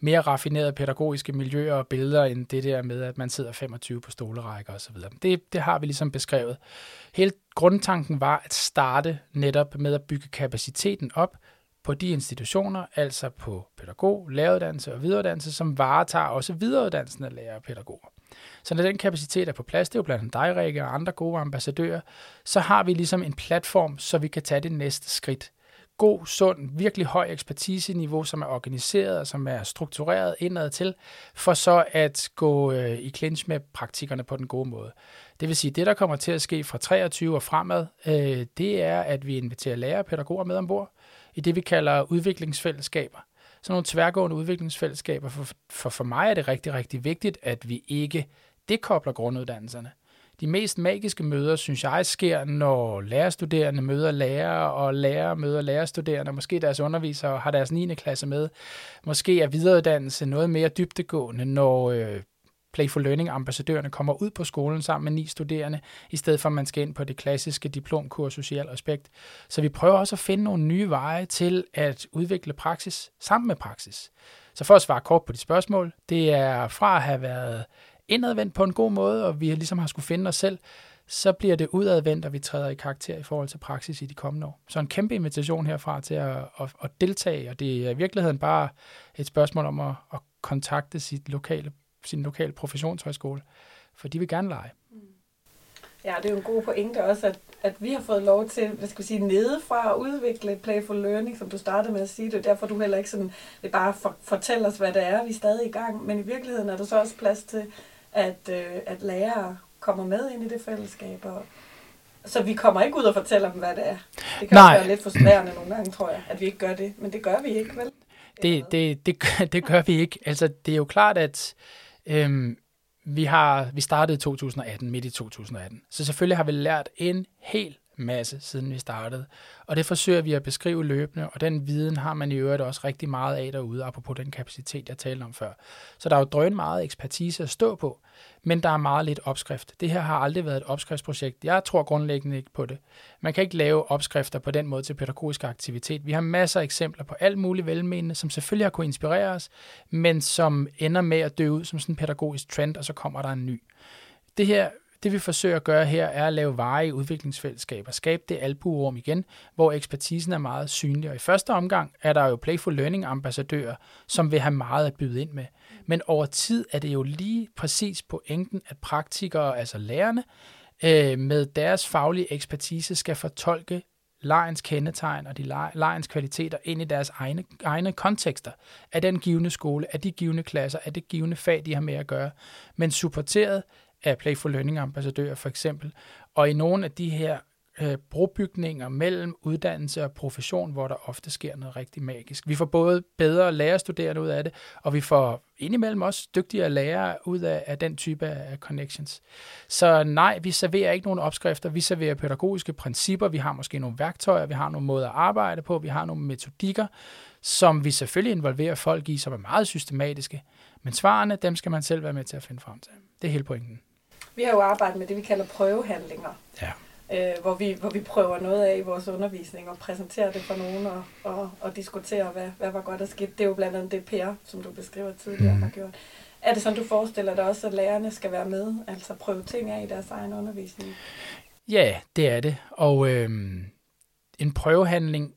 mere raffinerede pædagogiske miljøer og billeder, end det der med, at man sidder 25 på stolerækker osv. Det, det har vi ligesom beskrevet. Hele grundtanken var at starte netop med at bygge kapaciteten op på de institutioner, altså på pædagog, læreruddannelse og videreuddannelse, som varetager også videreuddannelsen af lærere og pædagoger. Så når den kapacitet er på plads, det er jo blandt andet dig, Rikke, og andre gode ambassadører, så har vi ligesom en platform, så vi kan tage det næste skridt god, sund, virkelig høj ekspertiseniveau, som er organiseret og som er struktureret indad til, for så at gå øh, i clinch med praktikerne på den gode måde. Det vil sige, det der kommer til at ske fra 23 og fremad, øh, det er, at vi inviterer lærere og pædagoger med ombord i det, vi kalder udviklingsfællesskaber. Så nogle tværgående udviklingsfællesskaber. For, for, for mig er det rigtig, rigtig vigtigt, at vi ikke dekobler grunduddannelserne. De mest magiske møder, synes jeg, sker, når lærerstuderende møder lærere, og lærere møder lærerstuderende, måske deres undervisere har deres 9. klasse med. Måske er videreuddannelse noget mere dybtegående, når øh, Playful Learning-ambassadørerne kommer ud på skolen sammen med ni studerende, i stedet for at man skal ind på det klassiske diplomkurs social respekt. Så vi prøver også at finde nogle nye veje til at udvikle praksis sammen med praksis. Så for at svare kort på de spørgsmål, det er fra at have været indadvendt på en god måde, og vi ligesom har skulle finde os selv, så bliver det udadvendt, og vi træder i karakter i forhold til praksis i de kommende år. Så en kæmpe invitation herfra til at, at, at deltage, og det er i virkeligheden bare et spørgsmål om at, at kontakte sit lokale, sin lokale professionshøjskole, for de vil gerne lege.
Ja, det er jo en god pointe også, at, at vi har fået lov til, hvad skal vi sige, nedefra at udvikle Playful Learning, som du startede med at sige. Det er derfor, du heller ikke sådan, det bare for, fortæller os, hvad det er, vi er stadig i gang. Men i virkeligheden er der så også plads til, at, øh, at lærere kommer med ind i det fællesskab. Og, så vi kommer ikke ud og fortæller dem, hvad det er. Det kan Nej. være lidt frustrerende nogle gange, tror jeg, at vi ikke gør det. Men det gør vi ikke, vel?
Det, det, det, gør, *laughs* det gør vi ikke. Altså, det er jo klart, at øhm, vi, har, vi startede i 2018, midt i 2018. Så selvfølgelig har vi lært en hel masse, siden vi startede. Og det forsøger vi at beskrive løbende, og den viden har man i øvrigt også rigtig meget af derude, apropos den kapacitet, jeg talte om før. Så der er jo drøn meget ekspertise at stå på, men der er meget lidt opskrift. Det her har aldrig været et opskriftsprojekt. Jeg tror grundlæggende ikke på det. Man kan ikke lave opskrifter på den måde til pædagogisk aktivitet. Vi har masser af eksempler på alt muligt velmenende, som selvfølgelig har kunnet inspirere os, men som ender med at dø ud som sådan en pædagogisk trend, og så kommer der en ny. Det her det vi forsøger at gøre her, er at lave varige udviklingsfællesskaber, skabe det albuerum igen, hvor ekspertisen er meget synlig. Og i første omgang er der jo Playful Learning ambassadører, som vil have meget at byde ind med. Men over tid er det jo lige præcis pointen, at praktikere, altså lærerne, øh, med deres faglige ekspertise skal fortolke lejens kendetegn og de lejens kvaliteter ind i deres egne, egne kontekster af den givende skole, af de givende klasser, af det givende fag, de har med at gøre, men supporteret af Playful Learning ambassadører for eksempel. Og i nogle af de her øh, brobygninger mellem uddannelse og profession, hvor der ofte sker noget rigtig magisk. Vi får både bedre lærerstuderende ud af det, og vi får indimellem også dygtigere lærere ud af, af den type af connections. Så nej, vi serverer ikke nogen opskrifter, vi serverer pædagogiske principper, vi har måske nogle værktøjer, vi har nogle måder at arbejde på, vi har nogle metodikker, som vi selvfølgelig involverer folk i, som er meget systematiske, men svarene, dem skal man selv være med til at finde frem til. Det er hele pointen.
Vi har jo arbejdet med det, vi kalder prøvehandlinger.
Ja.
Øh, hvor, vi, hvor vi prøver noget af i vores undervisning og præsenterer det for nogen og, og, og diskuterer, hvad, hvad var godt at ske. Det er jo blandt andet det Per, som du beskriver tidligere, mm. har gjort. Er det sådan, du forestiller dig også, at lærerne skal være med, altså prøve ting af i deres egen undervisning?
Ja, det er det. Og øh, en prøvehandling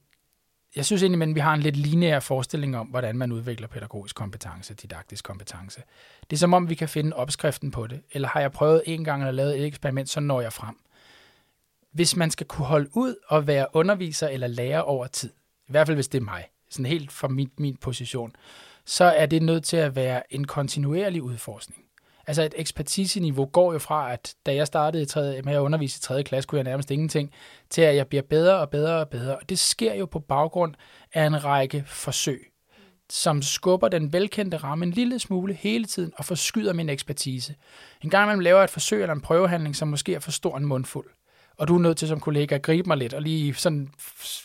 jeg synes egentlig, at vi har en lidt lineær forestilling om, hvordan man udvikler pædagogisk kompetence, didaktisk kompetence. Det er som om, vi kan finde opskriften på det. Eller har jeg prøvet en gang at lave et eksperiment, så når jeg frem. Hvis man skal kunne holde ud og være underviser eller lærer over tid, i hvert fald hvis det er mig, sådan helt fra min, min position, så er det nødt til at være en kontinuerlig udforskning. Altså et ekspertiseniveau går jo fra, at da jeg startede i tredje, med at undervise i 3. klasse, kunne jeg nærmest ingenting, til at jeg bliver bedre og bedre og bedre. Og det sker jo på baggrund af en række forsøg, som skubber den velkendte ramme en lille smule hele tiden og forskyder min ekspertise. En gang man laver et forsøg eller en prøvehandling, som måske er for stor en mundfuld, og du er nødt til som kollega at gribe mig lidt, og lige sådan,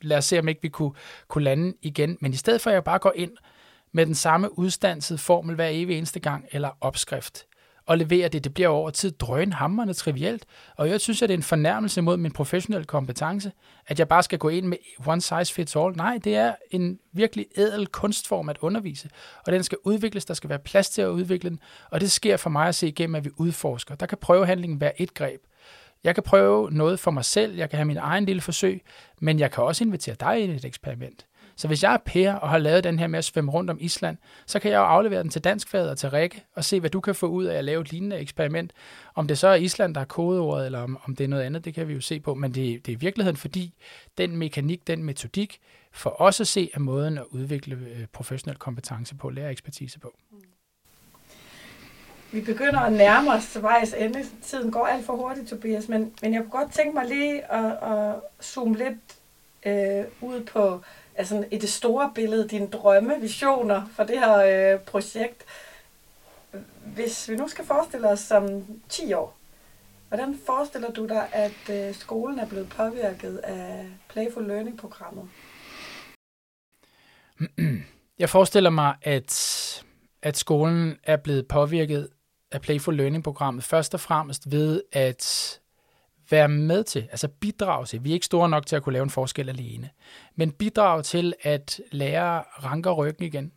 lad os se, om ikke vi kunne, kunne lande igen. Men i stedet for, at jeg bare går ind med den samme udstandsede formel hver evig eneste gang, eller opskrift, og levere det. Det bliver over tid drønhammerne trivielt, og jeg synes, at det er en fornærmelse mod min professionelle kompetence, at jeg bare skal gå ind med one size fits all. Nej, det er en virkelig ædel kunstform at undervise, og den skal udvikles, der skal være plads til at udvikle den, og det sker for mig at se igennem, at vi udforsker. Der kan prøvehandlingen være et greb. Jeg kan prøve noget for mig selv, jeg kan have min egen lille forsøg, men jeg kan også invitere dig ind i et eksperiment. Så hvis jeg er Per og har lavet den her med at svømme rundt om Island, så kan jeg jo aflevere den til danskfaget og til Rikke og se, hvad du kan få ud af at lave et lignende eksperiment. Om det så er Island, der er kodeordet, eller om, om det er noget andet, det kan vi jo se på. Men det, det er i virkeligheden, fordi den mekanik, den metodik, for os at se, er måden at udvikle øh, professionel kompetence på, lære ekspertise på.
Vi begynder at nærme os til vejs ende. Tiden går alt for hurtigt, Tobias, men, men jeg kunne godt tænke mig lige at, at zoome lidt øh, ud på altså, i det store billede, dine drømme, visioner for det her øh, projekt. Hvis vi nu skal forestille os som 10 år, hvordan forestiller du dig, at øh, skolen er blevet påvirket af Playful Learning-programmet? *clears throat*
Jeg forestiller mig, at, at skolen er blevet påvirket af Playful Learning-programmet først og fremmest ved at være med til, altså bidrage til, vi er ikke store nok til at kunne lave en forskel alene, men bidrage til, at lærere ranker ryggen igen,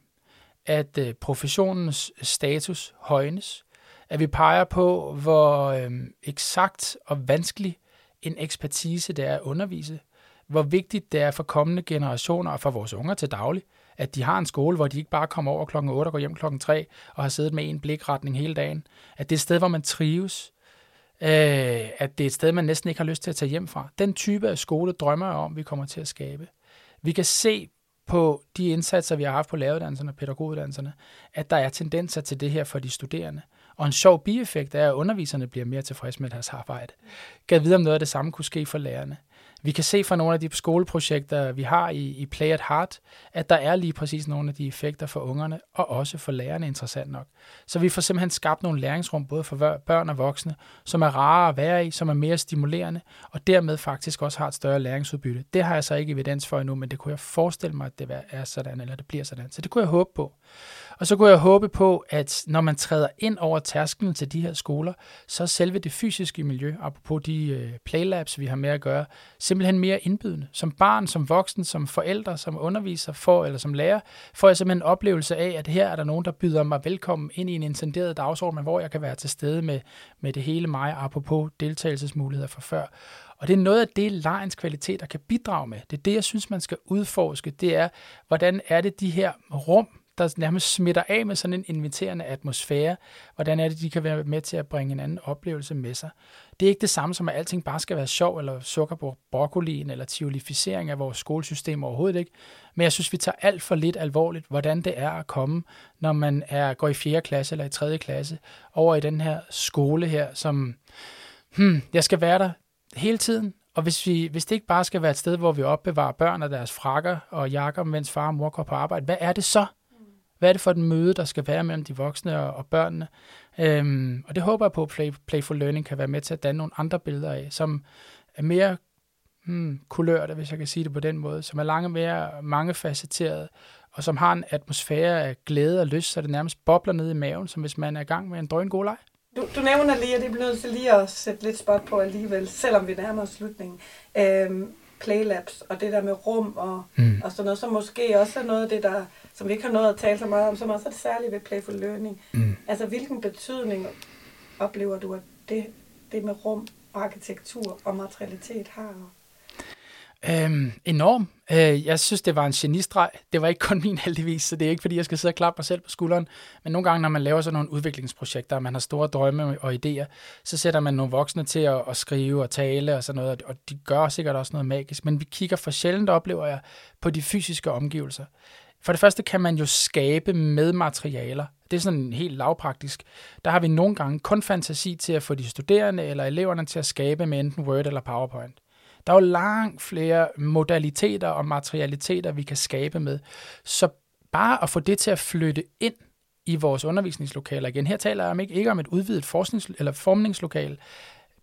at øh, professionens status højnes, at vi peger på, hvor øh, eksakt og vanskelig en ekspertise det er at undervise, hvor vigtigt det er for kommende generationer og for vores unger til daglig, at de har en skole, hvor de ikke bare kommer over klokken 8 og går hjem klokken 3 og har siddet med en blikretning hele dagen. At det er et sted, hvor man trives, øh, at det er et sted, man næsten ikke har lyst til at tage hjem fra. Den type af skole drømmer jeg om, vi kommer til at skabe. Vi kan se på de indsatser, vi har haft på læreruddannelserne og pædagoguddannelserne, at der er tendenser til det her for de studerende. Og en sjov bieffekt er, at underviserne bliver mere tilfredse med deres arbejde. Gad vide, om noget af det samme kunne ske for lærerne. Vi kan se fra nogle af de skoleprojekter, vi har i, i Play at Heart, at der er lige præcis nogle af de effekter for ungerne, og også for lærerne interessant nok. Så vi får simpelthen skabt nogle læringsrum, både for børn og voksne, som er rare at være i, som er mere stimulerende, og dermed faktisk også har et større læringsudbytte. Det har jeg så ikke evidens for endnu, men det kunne jeg forestille mig, at det er sådan, eller det bliver sådan. Så det kunne jeg håbe på. Og så kunne jeg håbe på, at når man træder ind over tærsklen til de her skoler, så er selve det fysiske miljø, apropos de øh, playlabs, vi har med at gøre, simpelthen mere indbydende. Som barn, som voksen, som forældre, som underviser for, eller som lærer, får jeg simpelthen en oplevelse af, at her er der nogen, der byder mig velkommen ind i en intenderet dagsorden, hvor jeg kan være til stede med, med det hele mig, apropos deltagelsesmuligheder fra før. Og det er noget af det, lejens kvaliteter kan bidrage med. Det er det, jeg synes, man skal udforske. Det er, hvordan er det de her rum, der nærmest smitter af med sådan en inviterende atmosfære. Hvordan er det, de kan være med til at bringe en anden oplevelse med sig. Det er ikke det samme som, at alting bare skal være sjov, eller sukker på broccolien, eller tiolificering af vores skolesystem overhovedet ikke. Men jeg synes, vi tager alt for lidt alvorligt, hvordan det er at komme, når man er, går i 4. klasse eller i 3. klasse, over i den her skole her, som, hmm, jeg skal være der hele tiden, og hvis, vi, hvis det ikke bare skal være et sted, hvor vi opbevarer børn og deres frakker og jakker, mens far og mor går på arbejde, hvad er det så? Hvad er det for et møde, der skal være mellem de voksne og, og børnene? Øhm, og det håber jeg på, at Play, Playful Learning kan være med til at danne nogle andre billeder af, som er mere hmm, kulørte, hvis jeg kan sige det på den måde, som er lange mere mangefacetteret, og som har en atmosfære af glæde og lyst, så det nærmest bobler ned i maven, som hvis man er i gang med en drøn god leg.
Du, du nævner lige, at det bliver nødt til lige at sætte lidt spot på alligevel, selvom vi nærmer os slutningen. Øhm, playlabs og det der med rum og, mm. og sådan noget, som måske også er noget af det, der, som vi ikke har noget at tale så meget om, som også er det særlige ved Playful Learning. Mm. Altså, hvilken betydning oplever du, at det, det med rum, arkitektur og materialitet har?
Øhm, enorm. Øh, jeg synes, det var en genistreg. Det var ikke kun min heldigvis, så det er ikke, fordi jeg skal sidde og klappe mig selv på skulderen. Men nogle gange, når man laver sådan nogle udviklingsprojekter, og man har store drømme og idéer, så sætter man nogle voksne til at, at skrive og tale og sådan noget, og de gør sikkert også noget magisk. Men vi kigger for sjældent, oplever jeg, på de fysiske omgivelser. For det første kan man jo skabe med materialer. Det er sådan helt lavpraktisk. Der har vi nogle gange kun fantasi til at få de studerende eller eleverne til at skabe med enten Word eller PowerPoint. Der er jo langt flere modaliteter og materialiteter, vi kan skabe med. Så bare at få det til at flytte ind i vores undervisningslokaler igen. Her taler jeg om ikke, ikke om et udvidet forsknings- eller formningslokal,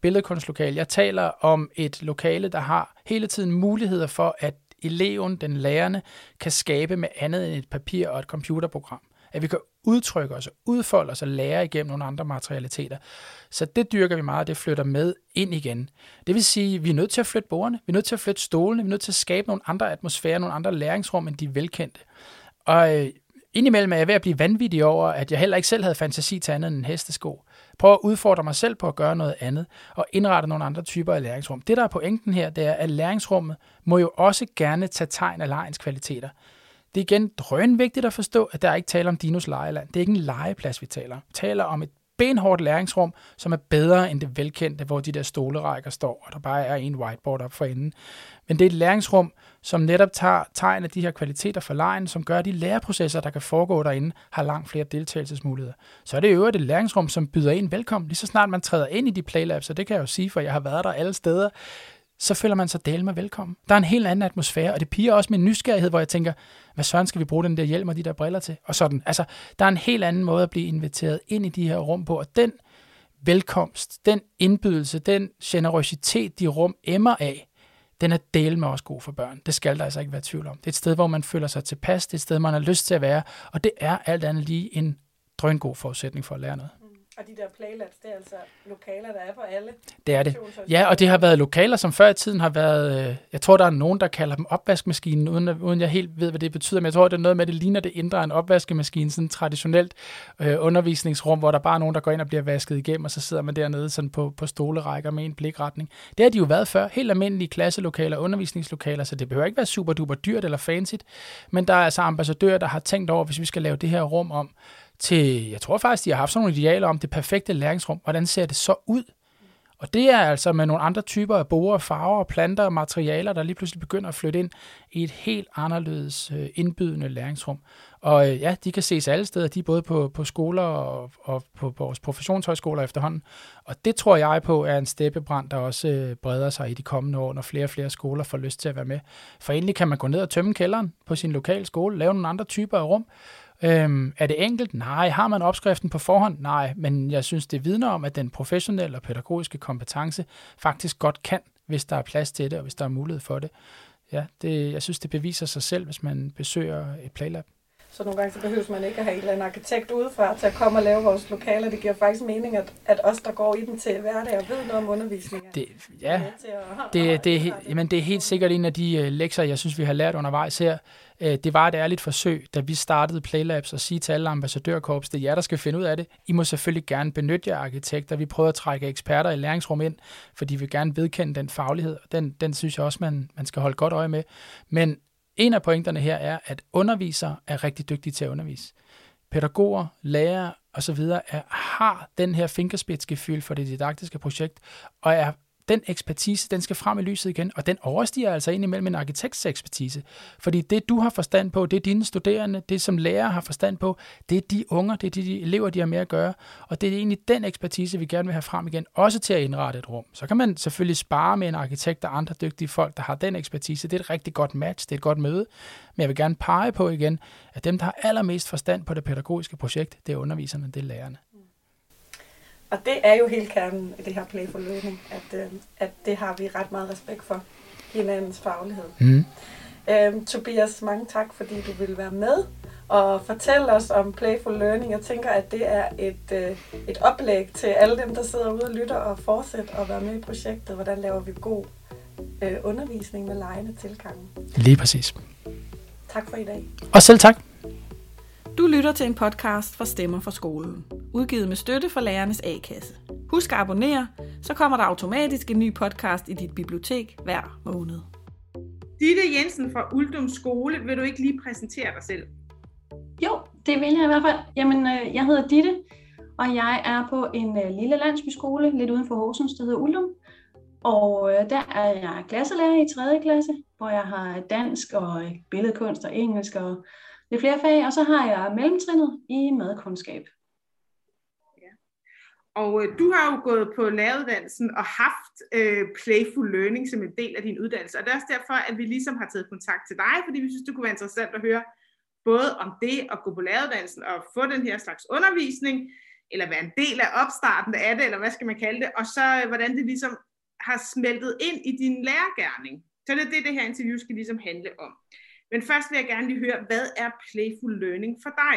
billedkunstlokal. Jeg taler om et lokale, der har hele tiden muligheder for, at eleven, den lærende, kan skabe med andet end et papir og et computerprogram. At vi kan udtrykke os, udfolde os og lære igennem nogle andre materialiteter. Så det dyrker vi meget, det flytter med ind igen. Det vil sige, at vi er nødt til at flytte bordene, vi er nødt til at flytte stolene, vi er nødt til at skabe nogle andre atmosfærer, nogle andre læringsrum end de velkendte. Og øh, indimellem er jeg ved at blive vanvittig over, at jeg heller ikke selv havde fantasi til andet end en hestesko. Prøv at udfordre mig selv på at gøre noget andet, og indrette nogle andre typer af læringsrum. Det, der er pointen her, det er, at læringsrummet må jo også gerne tage tegn af lejens kvaliteter. Det er igen drønvigtigt at forstå, at der er ikke tale om Dinos lejeland. Det er ikke en legeplads, vi taler om. Vi taler om et benhårdt læringsrum, som er bedre end det velkendte, hvor de der stolerækker står, og der bare er en whiteboard op for enden. Men det er et læringsrum, som netop tager tegn af de her kvaliteter for lejen, som gør, at de læreprocesser, der kan foregå derinde, har langt flere deltagelsesmuligheder. Så er det øvrigt et læringsrum, som byder en velkommen, lige så snart man træder ind i de playlabs, og det kan jeg jo sige, for jeg har været der alle steder, så føler man sig del med velkommen. Der er en helt anden atmosfære, og det piger også min nysgerrighed, hvor jeg tænker, hvad søren skal vi bruge den der hjelm og de der briller til? Og sådan. Altså, der er en helt anden måde at blive inviteret ind i de her rum på, og den velkomst, den indbydelse, den generøsitet, de rum emmer af, den er del med også god for børn. Det skal der altså ikke være tvivl om. Det er et sted, hvor man føler sig tilpas, det er et sted, man har lyst til at være, og det er alt andet lige en drøngod forudsætning for at lære noget.
Og de der playlabs, det er altså lokaler, der er for alle.
Det er det. Ja, og det har været lokaler, som før i tiden har været, øh, jeg tror, der er nogen, der kalder dem opvaskemaskinen, uden, uden jeg helt ved, hvad det betyder, men jeg tror, det er noget med, at det ligner det indre en opvaskemaskine, sådan traditionelt øh, undervisningsrum, hvor der bare er nogen, der går ind og bliver vasket igennem, og så sidder man dernede sådan på, på stolerækker med en blikretning. Det har de jo været før, helt almindelige klasselokaler, undervisningslokaler, så det behøver ikke være super duper dyrt eller fancy, men der er altså ambassadører, der har tænkt over, hvis vi skal lave det her rum om, til, jeg tror faktisk, de har haft sådan nogle idealer om det perfekte læringsrum. Hvordan ser det så ud? Og det er altså med nogle andre typer af borer, farver, planter og materialer, der lige pludselig begynder at flytte ind i et helt anderledes øh, indbydende læringsrum. Og øh, ja, de kan ses alle steder. De er både på, på skoler og, og på vores professionshøjskoler efterhånden. Og det tror jeg på er en steppebrand, der også øh, breder sig i de kommende år, når flere og flere skoler får lyst til at være med. For endelig kan man gå ned og tømme kælderen på sin lokale skole, lave nogle andre typer af rum, Øhm, er det enkelt? Nej. Har man opskriften på forhånd? Nej. Men jeg synes, det vidner om, at den professionelle og pædagogiske kompetence faktisk godt kan, hvis der er plads til det, og hvis der er mulighed for det. Ja, det, jeg synes, det beviser sig selv, hvis man besøger et playlab.
Så nogle gange så behøver man ikke at have en eller anden arkitekt udefra til at komme og lave vores lokaler. Det giver faktisk mening, at, at os, der går i den til hverdag og ved noget om undervisning,
det, ja, det, det, jamen, det er helt sikkert en af de uh, lektier, jeg synes, vi har lært undervejs her. Uh, det var et ærligt forsøg, da vi startede Playlabs, at sige til alle ambassadørkorps, det er jer, der skal finde ud af det. I må selvfølgelig gerne benytte jer arkitekter. Vi prøver at trække eksperter i læringsrum ind, fordi vi vil gerne vedkende den faglighed. Den, den synes jeg også, man, man skal holde godt øje med. Men en af pointerne her er, at undervisere er rigtig dygtige til at undervise. Pædagoger, lærere osv. Er, har den her fingerspidsgefyld for det didaktiske projekt, og er den ekspertise, den skal frem i lyset igen, og den overstiger altså ind imellem en arkitekts ekspertise. Fordi det, du har forstand på, det er dine studerende, det som lærer har forstand på, det er de unger, det er de elever, de har med at gøre, og det er egentlig den ekspertise, vi gerne vil have frem igen, også til at indrette et rum. Så kan man selvfølgelig spare med en arkitekt og andre dygtige folk, der har den ekspertise. Det er et rigtig godt match, det er et godt møde, men jeg vil gerne pege på igen, at dem, der har allermest forstand på det pædagogiske projekt, det er underviserne, det er lærerne.
Og det er jo helt kernen i det her Playful Learning, at, øh, at det har vi ret meget respekt for, hinandens faglighed. Mm. Øhm, Tobias, mange tak, fordi du ville være med og fortælle os om Playful Learning. Jeg tænker, at det er et, øh, et oplæg til alle dem, der sidder ude og lytter og fortsætter og være med i projektet. Hvordan laver vi god øh, undervisning med lejende tilgang?
Lige præcis.
Tak for i dag.
Og selv tak.
Du lytter til en podcast fra Stemmer fra skolen, udgivet med støtte fra Lærernes A-kasse. Husk at abonnere, så kommer der automatisk en ny podcast i dit bibliotek hver måned.
Ditte Jensen fra Uldum Skole, vil du ikke lige præsentere dig selv?
Jo, det vil jeg i hvert fald. Jamen, øh, jeg hedder Ditte, og jeg er på en øh, lille landsbyskole lidt uden for Horsens, der hedder Uldum. Og øh, der er jeg klasselærer i 3. klasse, hvor jeg har dansk og billedkunst og engelsk og lidt flere fag. Og så har jeg mellemtrinnet i madkundskab. Ja.
Og øh, du har jo gået på læreruddannelsen og haft øh, Playful Learning som en del af din uddannelse. Og det er også derfor, at vi ligesom har taget kontakt til dig, fordi vi synes, det kunne være interessant at høre både om det at gå på læreruddannelsen og få den her slags undervisning, eller være en del af opstarten af det, eller hvad skal man kalde det, og så øh, hvordan det ligesom har smeltet ind i din lærergærning. Så det er det, det her interview skal ligesom handle om. Men først vil jeg gerne lige høre, hvad er Playful Learning for dig?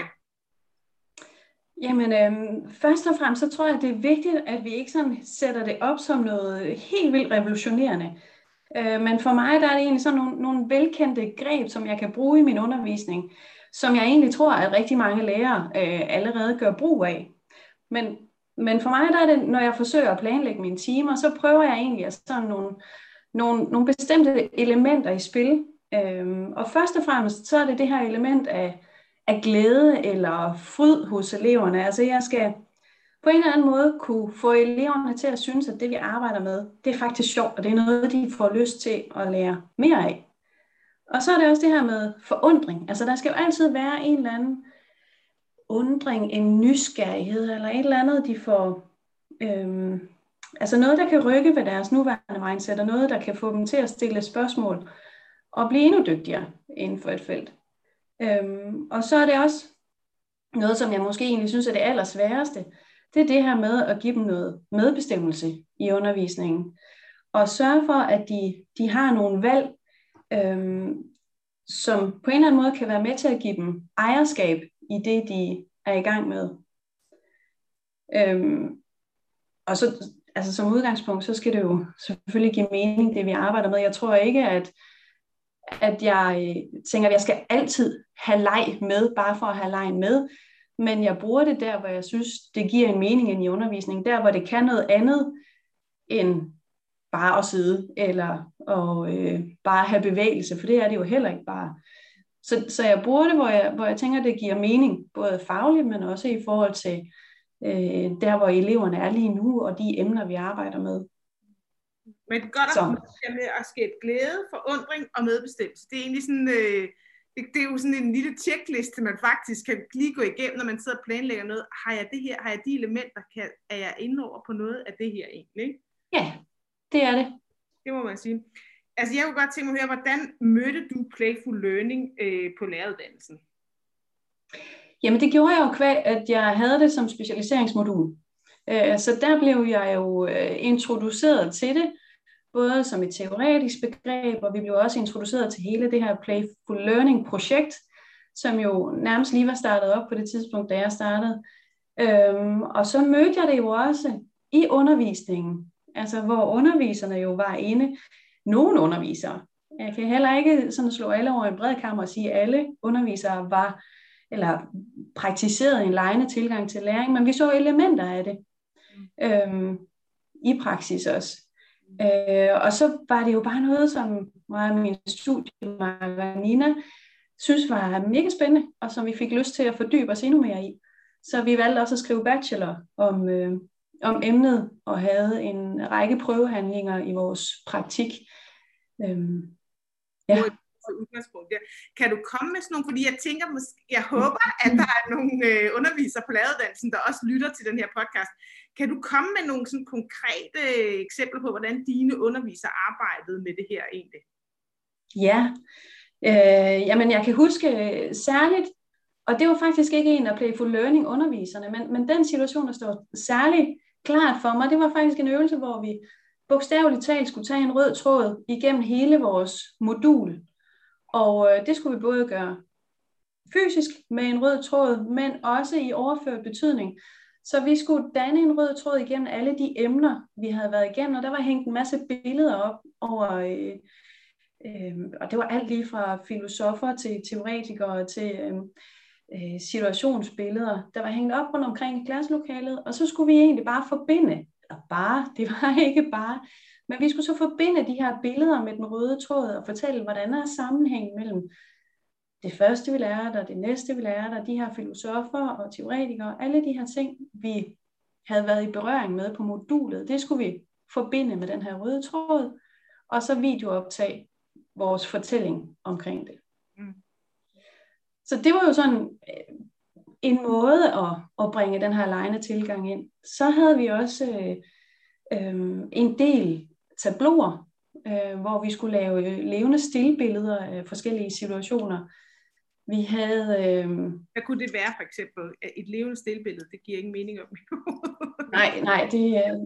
Jamen, øhm, først og fremmest så tror jeg, det er vigtigt, at vi ikke sådan sætter det op som noget helt vildt revolutionerende. Øh, men for mig der er det egentlig sådan nogle, nogle velkendte greb, som jeg kan bruge i min undervisning, som jeg egentlig tror, at rigtig mange lærere øh, allerede gør brug af. Men, men for mig der er det, når jeg forsøger at planlægge mine timer, så prøver jeg egentlig at sådan nogle, nogle, nogle bestemte elementer i spil. Øhm, og først og fremmest så er det det her element af af glæde eller fryd hos eleverne. Altså jeg skal på en eller anden måde kunne få eleverne til at synes, at det vi arbejder med, det er faktisk sjovt, og det er noget, de får lyst til at lære mere af. Og så er det også det her med forundring. Altså der skal jo altid være en eller anden undring, en nysgerrighed, eller et eller andet, de får... Øhm, altså noget, der kan rykke ved deres nuværende mindset, og noget, der kan få dem til at stille spørgsmål og blive endnu dygtigere inden for et felt. Øhm, og så er det også noget, som jeg måske egentlig synes er det allersværeste. Det er det her med at give dem noget medbestemmelse i undervisningen. Og sørge for, at de, de har nogle valg, øhm, som på en eller anden måde kan være med til at give dem ejerskab i det, de er i gang med. Øhm, og så altså som udgangspunkt, så skal det jo selvfølgelig give mening, det vi arbejder med. Jeg tror ikke, at at jeg øh, tænker, at jeg skal altid have leg med, bare for at have lejen med. Men jeg bruger det der, hvor jeg synes, det giver en mening ind i undervisningen. Der, hvor det kan noget andet end bare at sidde, eller og, øh, bare have bevægelse, for det er det jo heller ikke bare. Så, så jeg bruger det, hvor jeg, hvor jeg tænker, det giver mening, både fagligt, men også i forhold til øh, der, hvor eleverne er lige nu, og de emner, vi arbejder med.
Men det godt at med at skabe glæde, forundring og medbestemmelse. Det er egentlig sådan, øh, det, det er jo sådan en lille checkliste, man faktisk kan lige gå igennem, når man sidder og planlægger noget. Har jeg det her? Har jeg de elementer? Kan, er jeg inde over på noget af det her egentlig? Ikke?
Ja, det er det.
Det må man sige. Altså jeg kunne godt tænke mig at høre, hvordan mødte du Playful Learning øh, på læreruddannelsen?
Jamen det gjorde jeg jo kvæg, at jeg havde det som specialiseringsmodul. Øh, så der blev jeg jo øh, introduceret til det, både som et teoretisk begreb, og vi blev også introduceret til hele det her Playful Learning projekt, som jo nærmest lige var startet op på det tidspunkt, da jeg startede. Øhm, og så mødte jeg det jo også i undervisningen, altså hvor underviserne jo var inde. Nogle undervisere, jeg kan heller ikke sådan slå alle over en bred kammer og sige, at alle undervisere var eller praktiserede en lejende tilgang til læring, men vi så elementer af det øhm, i praksis også. Øh, og så var det jo bare noget, som mig og min studiemarker Nina, synes var mega spændende, og som vi fik lyst til at fordybe os endnu mere i. Så vi valgte også at skrive bachelor om, øh, om emnet, og havde en række prøvehandlinger i vores praktik. Øhm,
ja udgangspunkt. Ja. Kan du komme med sådan nogle, fordi jeg tænker, jeg håber, at der er nogle øh, undervisere på lavedansen, der også lytter til den her podcast. Kan du komme med nogle sådan konkrete eksempler på, hvordan dine undervisere arbejdede med det her egentlig?
Ja, øh, jamen jeg kan huske øh, særligt, og det var faktisk ikke en af Playful Learning underviserne, men, men den situation, der står særligt klart for mig, det var faktisk en øvelse, hvor vi bogstaveligt talt skulle tage en rød tråd igennem hele vores modul. Og øh, det skulle vi både gøre fysisk med en rød tråd, men også i overført betydning. Så vi skulle danne en rød tråd igennem alle de emner, vi havde været igennem, og der var hængt en masse billeder op over, øh, øh, og det var alt lige fra filosofer til teoretikere til øh, øh situationsbilleder, der var hængt op rundt omkring i klasselokalet, og så skulle vi egentlig bare forbinde, eller bare, *laughs* det var ikke bare, Men vi skulle så forbinde de her billeder med den røde tråd og fortælle, hvordan er sammenhængen mellem det første, vi lærte, og det næste, vi lærte, og de her filosofer og teoretikere, alle de her ting, vi havde været i berøring med på modulet, det skulle vi forbinde med den her røde tråd, og så videooptage vores fortælling omkring det. Mm. Så det var jo sådan øh, en måde at, at bringe den her lejende tilgang ind. Så havde vi også øh, øh, en del tabloer, øh, hvor vi skulle lave øh, levende stillbilleder af forskellige situationer. Vi havde... Øh,
Hvad kunne det være for eksempel? Et levende stillbillede, det giver ingen mening om.
nej, nej, det... Øh,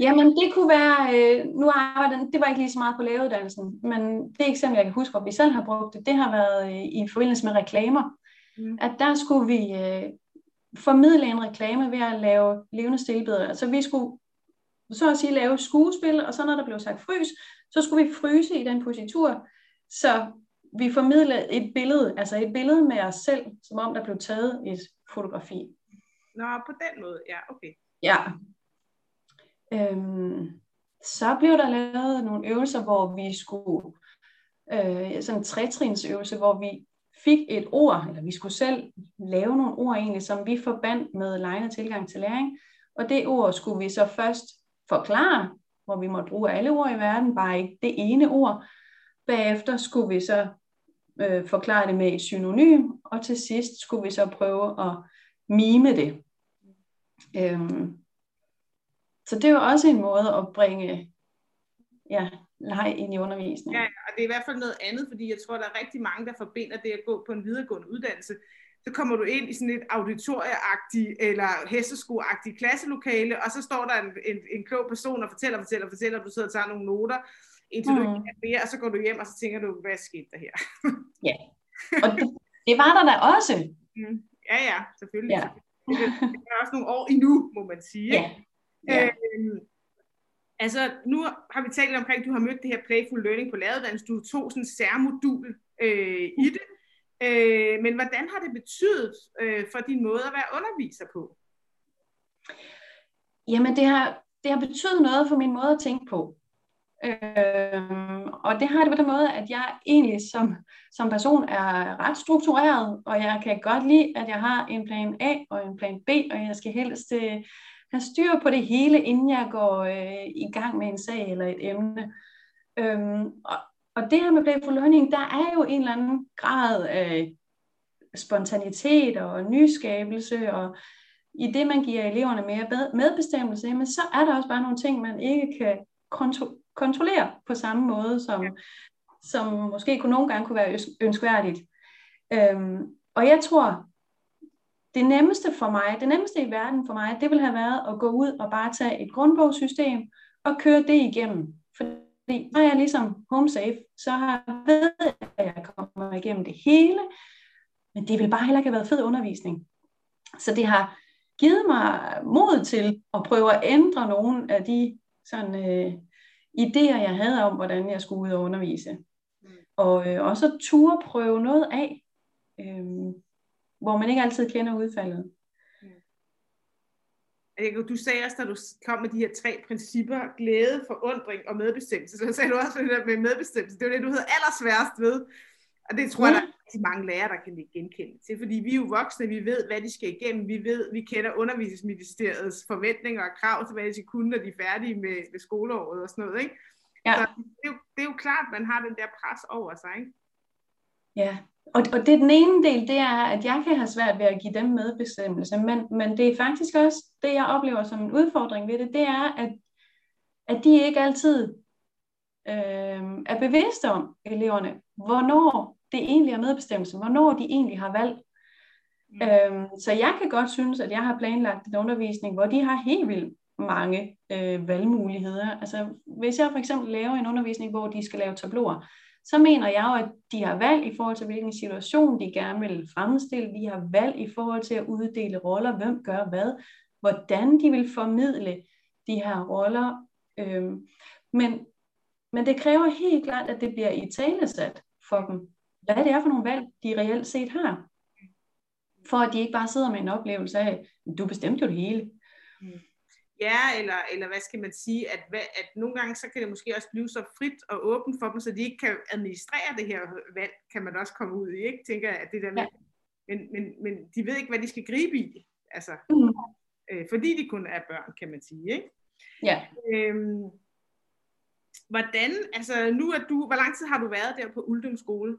jamen, det kunne være... Øh, nu arbejder det var ikke lige så meget på lægeuddannelsen, men det eksempel, jeg kan huske, hvor vi selv har brugt det, det har været øh, i forbindelse med reklamer. Mm. At der skulle vi øh, formidle en reklame ved at lave levende stillbilleder. Altså vi skulle så at sige lave skuespil, og så når der blev sagt frys, så skulle vi fryse i den positur, så vi formidlede et billede, altså et billede med os selv, som om der blev taget et fotografi.
Nå, på den måde, ja, okay.
Ja. Øhm, så blev der lavet nogle øvelser, hvor vi skulle, øh, sådan en trætrinsøvelse, hvor vi fik et ord, eller vi skulle selv lave nogle ord egentlig, som vi forbandt med legnet tilgang til læring, og det ord skulle vi så først forklare, hvor vi måtte bruge alle ord i verden, bare ikke det ene ord. Bagefter skulle vi så øh, forklare det med et synonym, og til sidst skulle vi så prøve at mime det. Øhm, så det var også en måde at bringe ja, leg ind i undervisningen.
Ja, og det er i hvert fald noget andet, fordi jeg tror, der er rigtig mange, der forbinder det at gå på en videregående uddannelse. Så kommer du ind i sådan et auditorieagtigt eller hesteskoagtigt klasselokale, og så står der en, en, en klog person og fortæller, fortæller, fortæller, og du sidder og tager nogle noter, indtil mm. du ikke kan mere, og så går du hjem, og så tænker du, hvad skete der her? *laughs*
ja, og det, det var der da også.
Mm. Ja, ja, selvfølgelig. Ja. Det er også nogle år endnu, må man sige. Ja. Ja. Øhm, altså, nu har vi talt omkring, at du har mødt det her Playful Learning på læreruddannelsen. Du tog sådan en særmodul øh, i det. Øh, men hvordan har det betydet øh, for din måde at være underviser på?
Jamen, det har, det har betydet noget for min måde at tænke på. Øh, og det har det på den måde, at jeg egentlig som, som person er ret struktureret, og jeg kan godt lide, at jeg har en plan A og en plan B, og jeg skal helst øh, have styr på det hele, inden jeg går øh, i gang med en sag eller et emne. Øhm, og, og det her med playful learning, der er jo en eller anden grad af spontanitet og nyskabelse, og i det, man giver eleverne mere medbestemmelse, jamen, så er der også bare nogle ting, man ikke kan kontro- kontrollere på samme måde, som, ja. som måske kunne nogle gange kunne være ønskværdigt. Øhm, og jeg tror, det nemmeste for mig, det nemmeste i verden for mig, det ville have været at gå ud og bare tage et grundbogssystem og køre det igennem. Fordi når jeg er ligesom home safe, så har jeg ved, at jeg kommer igennem det hele, men det vil bare heller ikke have været fed undervisning. Så det har givet mig mod til at prøve at ændre nogle af de sådan, øh, idéer, jeg havde om, hvordan jeg skulle ud og undervise. Mm. Og øh, også ture prøve noget af. Øh, hvor man ikke altid kender udfaldet.
Du sagde også, da du kom med de her tre principper, glæde, forundring og medbestemmelse, så sagde du også det der med medbestemmelse. Det var det, du havde allersværest ved. Og det tror jeg, der er rigtig mange lærere, der kan genkende til. Fordi vi er jo voksne, vi ved, hvad de skal igennem. Vi ved, vi kender undervisningsministeriets forventninger og krav til, hvad de skal kunne, når de er færdige med, med skoleåret og sådan noget. Ikke? Ja. Så det er, jo, det er jo klart, at man har den der pres over sig. Ikke?
Ja, og, og det den ene del, det er, at jeg kan have svært ved at give dem medbestemmelse, men, men det er faktisk også det, jeg oplever som en udfordring ved det, det er, at, at de ikke altid øh, er bevidste om, eleverne, hvornår det egentlig er medbestemmelse, hvornår de egentlig har valg. Mm. Øhm, så jeg kan godt synes, at jeg har planlagt en undervisning, hvor de har helt vildt mange øh, valgmuligheder. Altså, hvis jeg for eksempel laver en undervisning, hvor de skal lave tabloer, så mener jeg jo, at de har valg i forhold til, hvilken situation de gerne vil fremstille. De har valg i forhold til at uddele roller, hvem gør hvad, hvordan de vil formidle de her roller. Øhm, men, men det kræver helt klart, at det bliver i talesat for dem, hvad det er for nogle valg, de reelt set har. For at de ikke bare sidder med en oplevelse af, du bestemte jo det hele.
Mm. Ja, eller, eller hvad skal man sige, at, at nogle gange så kan det måske også blive så frit og åbent for dem, så de ikke kan administrere det her valg, kan man også komme ud i, ikke? Tænker jeg, at det der med, ja. men, men, men de ved ikke, hvad de skal gribe i, altså, mm. øh, fordi de kun er børn, kan man sige, ikke?
Ja.
Øhm, hvordan, altså nu er du, hvor lang tid har du været der på Uldum skole?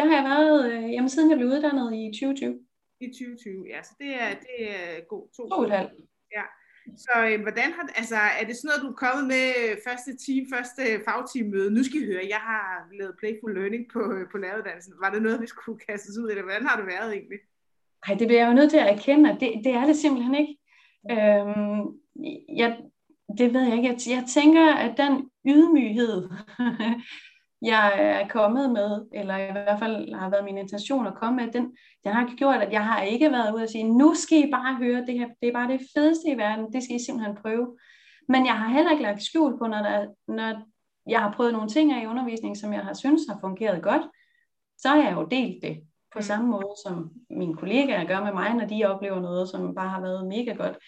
Der har jeg været, øh, jamen siden jeg blev uddannet i 2020.
I 2020, ja, så det er, det er god
to. To og et halvt.
Ja. Så øh, hvordan har, altså, er det sådan noget, du er kommet med første team, første fagteammøde? Nu skal I høre, jeg har lavet Playful Learning på, på læreruddannelsen. Var det noget, vi skulle kastes ud, eller hvordan har det været egentlig?
Nej, det bliver jeg jo nødt til at erkende, at det, det er det simpelthen ikke. Øhm, jeg, det ved jeg ikke. Jeg, jeg tænker, at den ydmyghed, *laughs* jeg er kommet med, eller i hvert fald har været min intention at komme med, den, den har gjort, at jeg har ikke været ude og sige, nu skal I bare høre, det her, det er bare det fedeste i verden, det skal I simpelthen prøve. Men jeg har heller ikke lagt skjul på, når, der, når jeg har prøvet nogle ting af i undervisningen, som jeg har synes har fungeret godt, så har jeg jo delt det på mm. samme måde, som mine kollegaer gør med mig, når de oplever noget, som bare har været mega godt.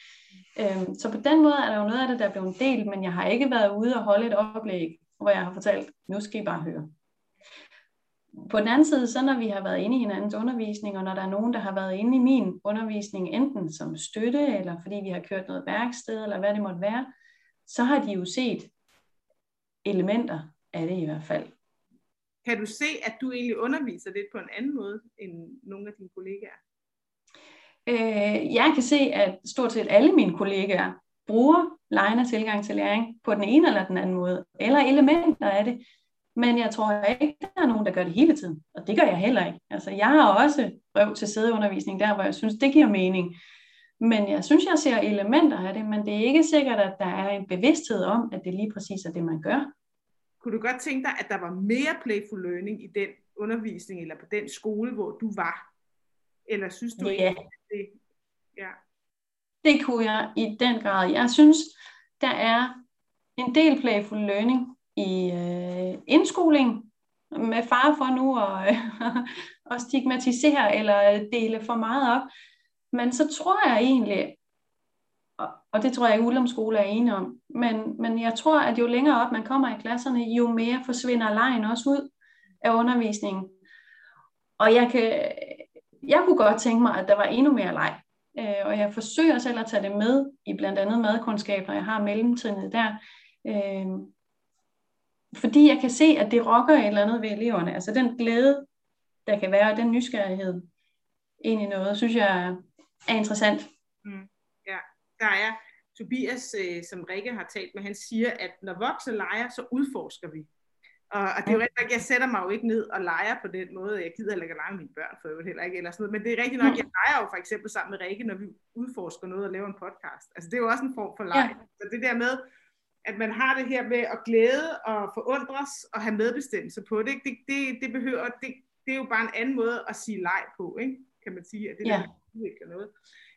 Øhm, så på den måde er der jo noget af det, der er blevet delt, men jeg har ikke været ude og holde et oplæg, hvor jeg har fortalt, nu skal I bare høre. På den anden side, så når vi har været inde i hinandens undervisning, og når der er nogen, der har været inde i min undervisning, enten som støtte, eller fordi vi har kørt noget værksted, eller hvad det måtte være, så har de jo set elementer af det i hvert fald.
Kan du se, at du egentlig underviser lidt på en anden måde end nogle af dine kollegaer?
Øh, jeg kan se, at stort set alle mine kollegaer bruger lejende tilgang til læring på den ene eller den anden måde, eller elementer af det. Men jeg tror ikke, der er nogen, der gør det hele tiden. Og det gør jeg heller ikke. Altså, jeg har også prøvet til sædeundervisning der, hvor jeg synes, det giver mening. Men jeg synes, jeg ser elementer af det, men det er ikke sikkert, at der er en bevidsthed om, at det lige præcis er det, man gør.
Kunne du godt tænke dig, at der var mere playful learning i den undervisning, eller på den skole, hvor du var? Eller synes du
ja.
ikke, at det...
Ja. Det kunne jeg i den grad. Jeg synes, der er en del playful learning i øh, indskoling, med far for nu at, øh, *laughs* at stigmatisere eller dele for meget op. Men så tror jeg egentlig, og det tror jeg ikke, Ullum skole er enige om, men, men jeg tror, at jo længere op man kommer i klasserne, jo mere forsvinder lejen også ud af undervisningen. Og jeg, kan, jeg kunne godt tænke mig, at der var endnu mere leg. Øh, og jeg forsøger selv at tage det med i blandt andet madkundskab, når jeg har mellemtrinnet der. Øh, fordi jeg kan se, at det rokker et eller andet ved eleverne. Altså den glæde, der kan være, og den nysgerrighed ind i noget, synes jeg er interessant.
Mm. Ja, der er Tobias, øh, som Rikke har talt med, han siger, at når voksne leger, så udforsker vi. Og, og det er jo rigtigt nok, jeg sætter mig jo ikke ned og leger på den måde. Jeg gider heller ikke at lege med mine børn for øvrigt heller ikke. Eller sådan noget. Men det er rigtigt nok, jeg leger jo for eksempel sammen med Rikke, når vi udforsker noget og laver en podcast. Altså det er jo også en form for leg. Ja. Så det der med, at man har det her med at glæde og forundres og have medbestemmelse på det, det, det, det behøver, det, det er jo bare en anden måde at sige leg på, ikke? kan man sige, at det ja. der udvikler noget.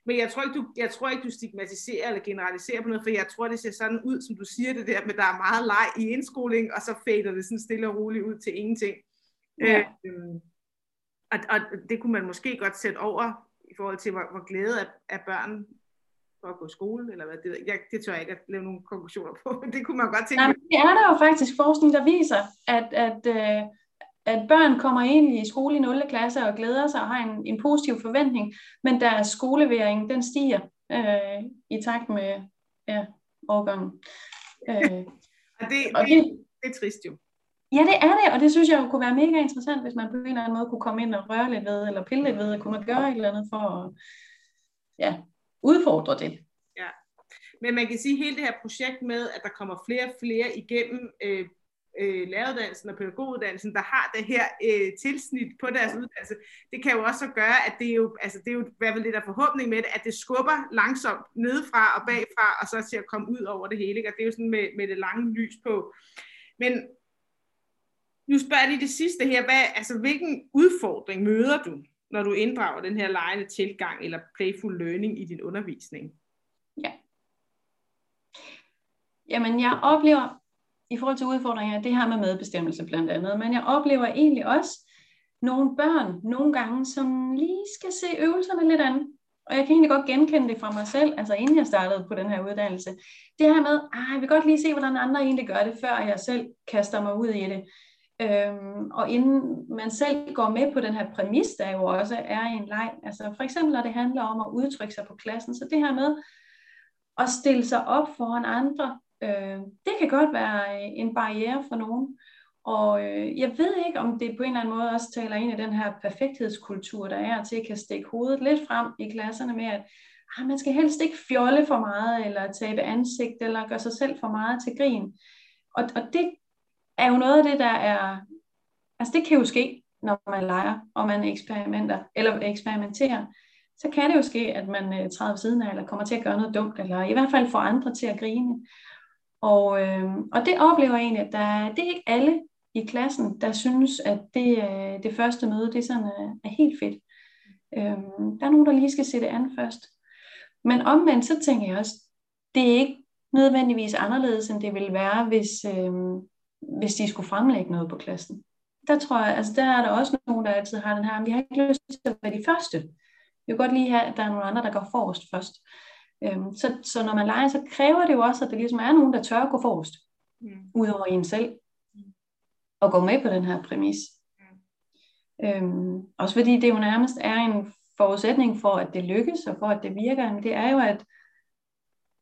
Men jeg tror, ikke, du, jeg tror ikke, du stigmatiserer eller generaliserer på noget, for jeg tror, det ser sådan ud, som du siger det der, med der er meget leg i indskoling, og så fader det sådan stille og roligt ud til ingenting. Ja. Øh, og, og det kunne man måske godt sætte over i forhold til, hvor, hvor glæde er, er børn for at gå i skole, eller hvad det jeg, det tør jeg ikke at lave nogle konklusioner på, *laughs* det kunne man godt tænke.
Nej, det er der jo faktisk forskning, der viser, at, at øh, at børn kommer ind i skole i 0. klasse og glæder sig og har en, en positiv forventning, men deres skoleværing, den stiger øh, i takt med ja, årgangen.
Øh, *laughs* og det, og det, det, det er trist jo.
Ja, det er det, og det synes jeg jo kunne være mega interessant, hvis man på en eller anden måde kunne komme ind og røre lidt ved, eller pille lidt ved, kunne man gøre et eller andet for at ja, udfordre det.
Ja, men man kan sige, at hele det her projekt med, at der kommer flere og flere igennem øh, øh, læreruddannelsen og pædagoguddannelsen, der har det her øh, tilsnit på deres uddannelse, det kan jo også gøre, at det er jo, altså det er jo i hvert fald lidt af forhåbning med det, at det skubber langsomt nedefra og bagfra, og så til at komme ud over det hele. Ikke? Og det er jo sådan med, med det lange lys på. Men nu spørger lige det sidste her, hvad, altså hvilken udfordring møder du, når du inddrager den her lejende tilgang eller playful learning i din undervisning?
Ja. Jamen, jeg oplever i forhold til udfordringer, det her med medbestemmelse blandt andet, men jeg oplever egentlig også nogle børn nogle gange, som lige skal se øvelserne lidt an. og jeg kan egentlig godt genkende det fra mig selv, altså inden jeg startede på den her uddannelse, det her med, at jeg vil godt lige se, hvordan andre egentlig gør det, før jeg selv kaster mig ud i det. Øhm, og inden man selv går med på den her præmis, der jo også er i en leg, altså for eksempel når det handler om at udtrykke sig på klassen, så det her med at stille sig op foran andre, øh, det kan godt være øh, en barriere for nogen. Og øh, jeg ved ikke, om det på en eller anden måde også taler ind i den her perfekthedskultur, der er til at kan stikke hovedet lidt frem i klasserne med, at ah, man skal helst ikke fjolle for meget, eller tabe ansigt, eller gøre sig selv for meget til grin. Og, og det er jo noget af det, der er... Altså det kan jo ske, når man leger, og man eksperimenter, eller eksperimenterer. Så kan det jo ske, at man øh, træder ved siden af, eller kommer til at gøre noget dumt, eller i hvert fald får andre til at grine. Og, øh, og det oplever jeg egentlig, at der, det er ikke alle i klassen, der synes, at det, øh, det første møde, det sådan er, er helt fedt. Øh, der er nogen, der lige skal se det an først. Men omvendt, så tænker jeg også, det er ikke nødvendigvis anderledes, end det ville være, hvis, øh, hvis de skulle fremlægge noget på klassen. Der tror jeg, altså der er der også nogen, der altid har den her, vi har ikke lyst til at være de første. Vi vil godt lige have, at der er nogle andre, der går forrest først. Øhm, så, så når man leger, så kræver det jo også, at der ligesom er nogen, der tør at gå forrest, mm. udover en selv, og gå med på den her præmis. Mm. Øhm, også fordi det jo nærmest er en forudsætning for, at det lykkes, og for at det virker, det er jo, at,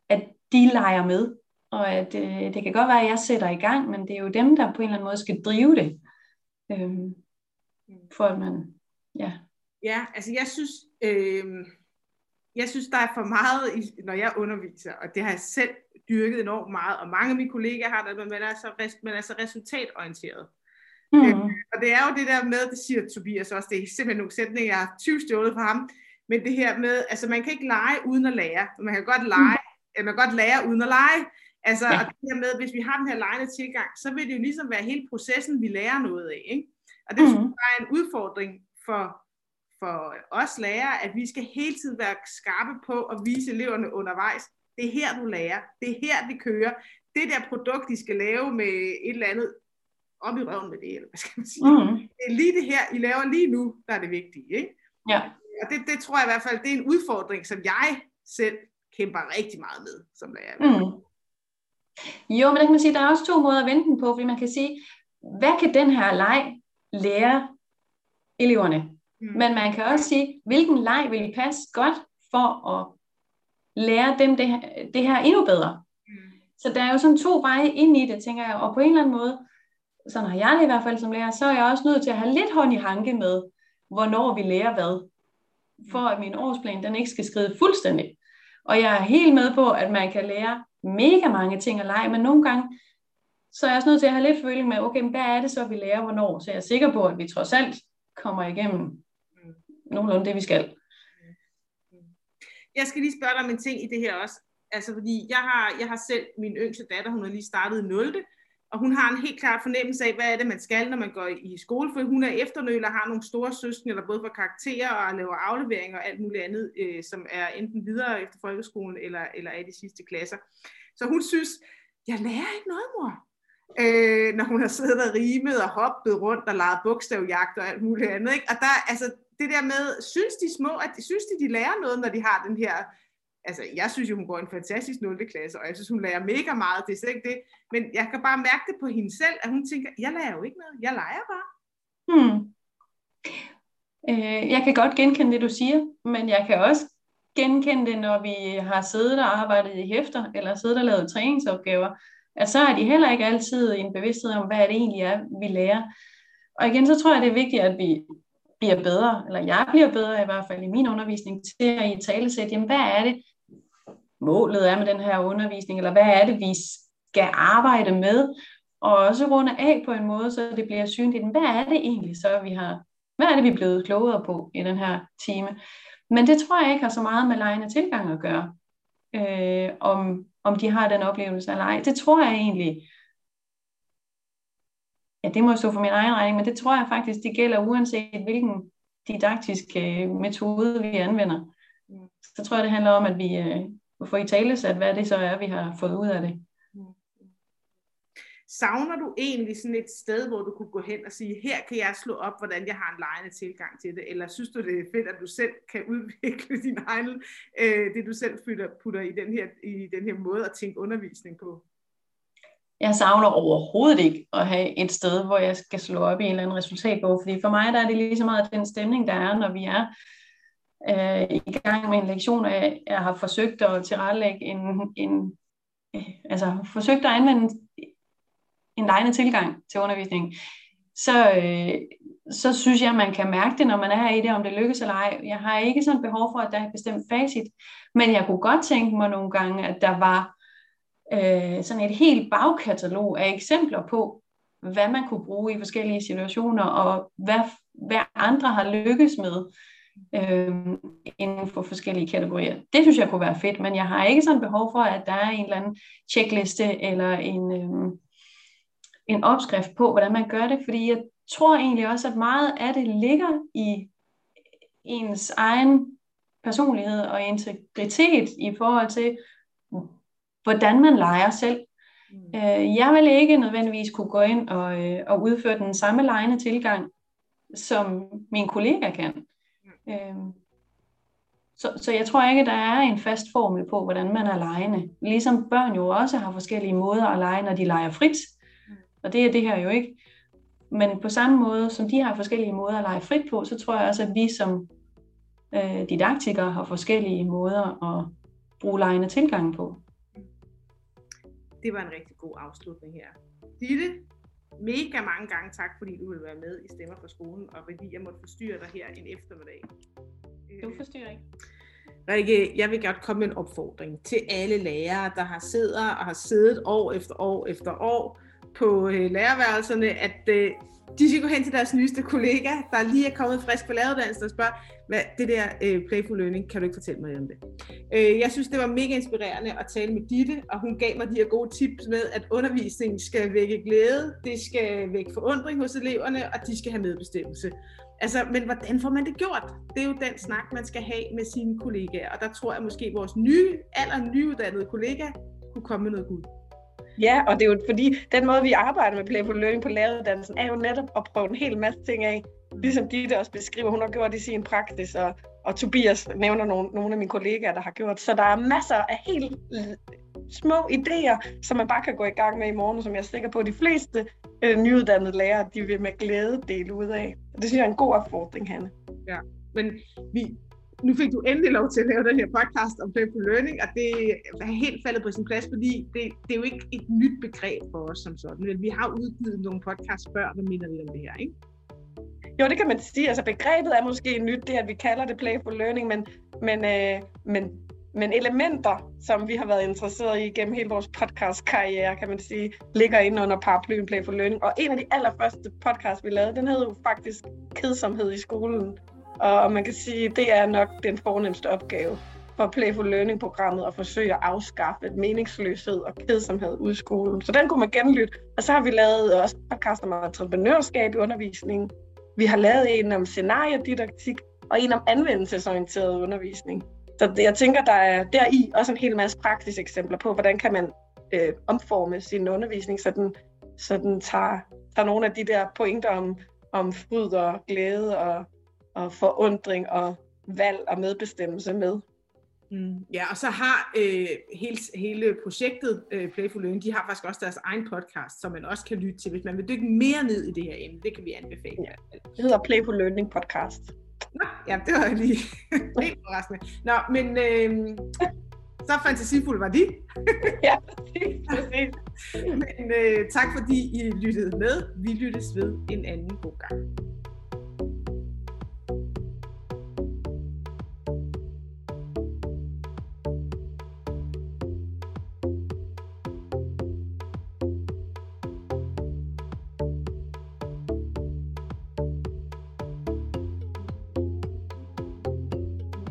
at de leger med, og at øh, det kan godt være, at jeg sætter i gang, men det er jo dem, der på en eller anden måde skal drive det, øhm, for at man, ja.
Ja, altså jeg synes, øh, jeg synes, der er for meget, når jeg underviser, og det har jeg selv dyrket enormt meget, og mange af mine kollegaer har det, men man er så, man er så resultatorienteret. Mm. Øh, og det er jo det der med, det siger Tobias også, det er simpelthen nogle sætninger, jeg har 20 stjålet fra ham, men det her med, altså man kan ikke lege uden at lære. Man kan godt lege, mm. man kan godt lære uden at lege. Altså, ja. og det her med, hvis vi har den her lejende tilgang, så vil det jo ligesom være hele processen, vi lærer noget af. Ikke? Og det mm. synes jeg er en udfordring for, for os lærere, at vi skal hele tiden være skarpe på at vise eleverne undervejs, det er her, du lærer. Det er her, det kører. Det der produkt, de skal lave med et eller andet op i røven med det, eller hvad skal man sige. Mm. Det er lige det her, I laver lige nu, der er det vigtige. Ikke?
Ja.
Og det, det tror jeg i hvert fald, det er en udfordring, som jeg selv kæmper rigtig meget med som lærer.
Mm. Jo, men der kan man sige, der er også to måder at vende den på, fordi man kan sige, hvad kan den her leg lære eleverne? Mm. Men man kan også sige, hvilken leg vil passe godt for at lære dem det her, det her endnu bedre. Mm. Så der er jo sådan to veje ind i det, tænker jeg, og på en eller anden måde, så når jeg det i hvert fald som lærer, så er jeg også nødt til at have lidt hånd i hanke med, hvornår vi lærer hvad, for at min årsplan den ikke skal skride fuldstændig. Og jeg er helt med på, at man kan lære mega mange ting at lege, men nogle gange, så er jeg også nødt til at have lidt føling med, okay, men hvad er det så, vi lærer hvornår? Så jeg er sikker på, at vi trods alt kommer igennem nogenlunde det, vi skal.
Jeg skal lige spørge dig om en ting i det her også. Altså, fordi jeg har, jeg har selv min yngste datter, hun har lige startet i 0. Og hun har en helt klar fornemmelse af, hvad er det, man skal, når man går i skole, for hun er efternøler, har nogle store søskende, der både for karakterer og laver afleveringer og alt muligt andet, øh, som er enten videre efter folkeskolen, eller, eller er de sidste klasser. Så hun synes, jeg lærer ikke noget, mor. Øh, når hun har siddet og rimet og hoppet rundt og leget bogstavjagt og alt muligt andet. Ikke? Og der, altså, det der med, synes de små, at synes de, de lærer noget, når de har den her altså, jeg synes jo, hun går en fantastisk 0. klasse, og jeg synes, hun lærer mega meget, det er slet ikke det. Men jeg kan bare mærke det på hende selv, at hun tænker, jeg lærer jo ikke noget, jeg leger bare.
Hmm. Øh, jeg kan godt genkende det, du siger, men jeg kan også genkende det, når vi har siddet og arbejdet i hæfter, eller siddet og lavet træningsopgaver, at så er de heller ikke altid en bevidsthed om, hvad det egentlig er, vi lærer. Og igen, så tror jeg, det er vigtigt, at vi bliver bedre, eller jeg bliver bedre i hvert fald i min undervisning, til at i tale sætte, jamen hvad er det, målet er med den her undervisning, eller hvad er det, vi skal arbejde med, og også runde af på en måde, så det bliver synligt. Hvad er det egentlig så, vi har, hvad er det, vi er blevet klogere på i den her time? Men det tror jeg ikke har så meget med lejende tilgang at gøre, øh, om, om de har den oplevelse eller ej. Det tror jeg egentlig, ja, det må jo stå for min egen regning, men det tror jeg faktisk, det gælder uanset hvilken didaktisk øh, metode vi anvender. Så tror jeg, det handler om, at vi, øh, få i tale at hvad det så er, vi har fået ud af det.
savner du egentlig sådan et sted, hvor du kunne gå hen og sige, her kan jeg slå op, hvordan jeg har en lejende tilgang til det, eller synes du, det er fedt, at du selv kan *laughs* udvikle din egen, øh, det du selv putter, putter i, den her, i den her måde at tænke undervisning på?
Jeg savner overhovedet ikke at have et sted, hvor jeg skal slå op i en eller anden resultatbog, fordi for mig der er det lige så meget den stemning, der er, når vi er øh, i gang med en lektion, og jeg, jeg har forsøgt at tilrettelægge en, en øh, altså forsøgt at anvende en lejende tilgang til undervisningen, så, øh, så synes jeg, man kan mærke det, når man er i det, om det lykkes eller ej. Jeg har ikke sådan behov for, at der er et bestemt facit, men jeg kunne godt tænke mig nogle gange, at der var øh, sådan et helt bagkatalog af eksempler på, hvad man kunne bruge i forskellige situationer, og hvad, hvad andre har lykkes med øh, inden for forskellige kategorier. Det synes jeg kunne være fedt, men jeg har ikke sådan behov for, at der er en eller anden checkliste eller en, øh, en opskrift på, hvordan man gør det, fordi jeg tror egentlig også, at meget af det ligger i ens egen personlighed og integritet i forhold til, hvordan man leger selv. Mm. Øh, jeg vil ikke nødvendigvis kunne gå ind og, øh, og udføre den samme lejende tilgang, som min kollega kan. Mm. Øh, så, så jeg tror ikke, der er en fast formel på, hvordan man er lejende. Ligesom børn jo også har forskellige måder at lege, når de leger frit. Mm. Og det er det her jo ikke. Men på samme måde, som de har forskellige måder at lege frit på, så tror jeg også, at vi som øh, didaktikere har forskellige måder at bruge legende tilgang på
det var en rigtig god afslutning her. Ditte, mega mange gange tak, fordi du vil være med i Stemmer for skolen, og fordi jeg måtte forstyrre dig her en eftermiddag.
Du forstyrrer ikke.
Rikke, jeg vil godt komme med en opfordring til alle lærere, der har siddet og har siddet år efter år efter år på øh, lærerværelserne, at øh, de skal gå hen til deres nyeste kollega, der lige er kommet frisk på læreruddannelsen og spørge, hvad det der øh, playful learning, kan du ikke fortælle mig om det? Øh, jeg synes, det var mega inspirerende at tale med Ditte, og hun gav mig de her gode tips med, at undervisningen skal vække glæde, det skal vække forundring hos eleverne, og de skal have medbestemmelse. Altså, men hvordan får man det gjort? Det er jo den snak, man skal have med sine kollegaer, og der tror jeg måske, at vores nye, aller nyuddannede kollega kunne komme med noget guld.
Ja, og det er jo fordi, den måde, vi arbejder med Playful Learning på læreruddannelsen, er jo netop at prøve en hel masse ting af. Ligesom Ditte også beskriver, hun har gjort det i sin praksis, og, og Tobias nævner nogle, nogle af mine kollegaer, der har gjort. Så der er masser af helt små idéer, som man bare kan gå i gang med i morgen, som jeg er sikker på, at de fleste øh, nyuddannede lærere, de vil med glæde dele ud af. Det synes jeg er en god opfordring, Hanne.
Ja, men vi, nu fik du endelig lov til at lave den her podcast om Playful Learning, og det er helt faldet på sin plads, fordi det, det er jo ikke et nyt begreb for os som sådan, men vi har udgivet nogle podcasts før, der minder lidt om det her, ikke?
Jo, det kan man sige. Altså begrebet er måske nyt, det at vi kalder det Playful Learning, men, men, øh, men, men elementer, som vi har været interesseret i gennem hele vores podcast-karriere, kan man sige, ligger inde under paraplyen Playful Learning. Og en af de allerførste podcasts, vi lavede, den hed jo faktisk Kedsomhed i skolen. Og man kan sige, det er nok den fornemmeste opgave for Playful Learning-programmet at forsøge at afskaffe meningsløshed og kedsomhed ud i skolen. Så den kunne man genlytte. Og så har vi lavet også podcast om entreprenørskab i undervisningen. Vi har lavet en om scenariedidaktik og en om anvendelsesorienteret undervisning. Så jeg tænker, der er deri også en hel masse praktiske eksempler på, hvordan kan man øh, omforme sin undervisning, så den, så den tager, tager nogle af de der pointer om, om fryd og glæde og og forundring og valg og medbestemmelse med.
Mm, ja, og så har øh, hele, hele projektet øh, Playful Learning, de har faktisk også deres egen podcast, som man også kan lytte til, hvis man vil dykke mere ned i det her emne. Det kan vi anbefale. Ja.
Det hedder Playful Learning Podcast.
Nå, ja, det var lige *laughs* helt forresten. Nå, men øh, så fantasifuld var de. *laughs*
ja, præcis. præcis. *laughs*
men øh, tak fordi I lyttede med. Vi lyttes ved en anden god gang.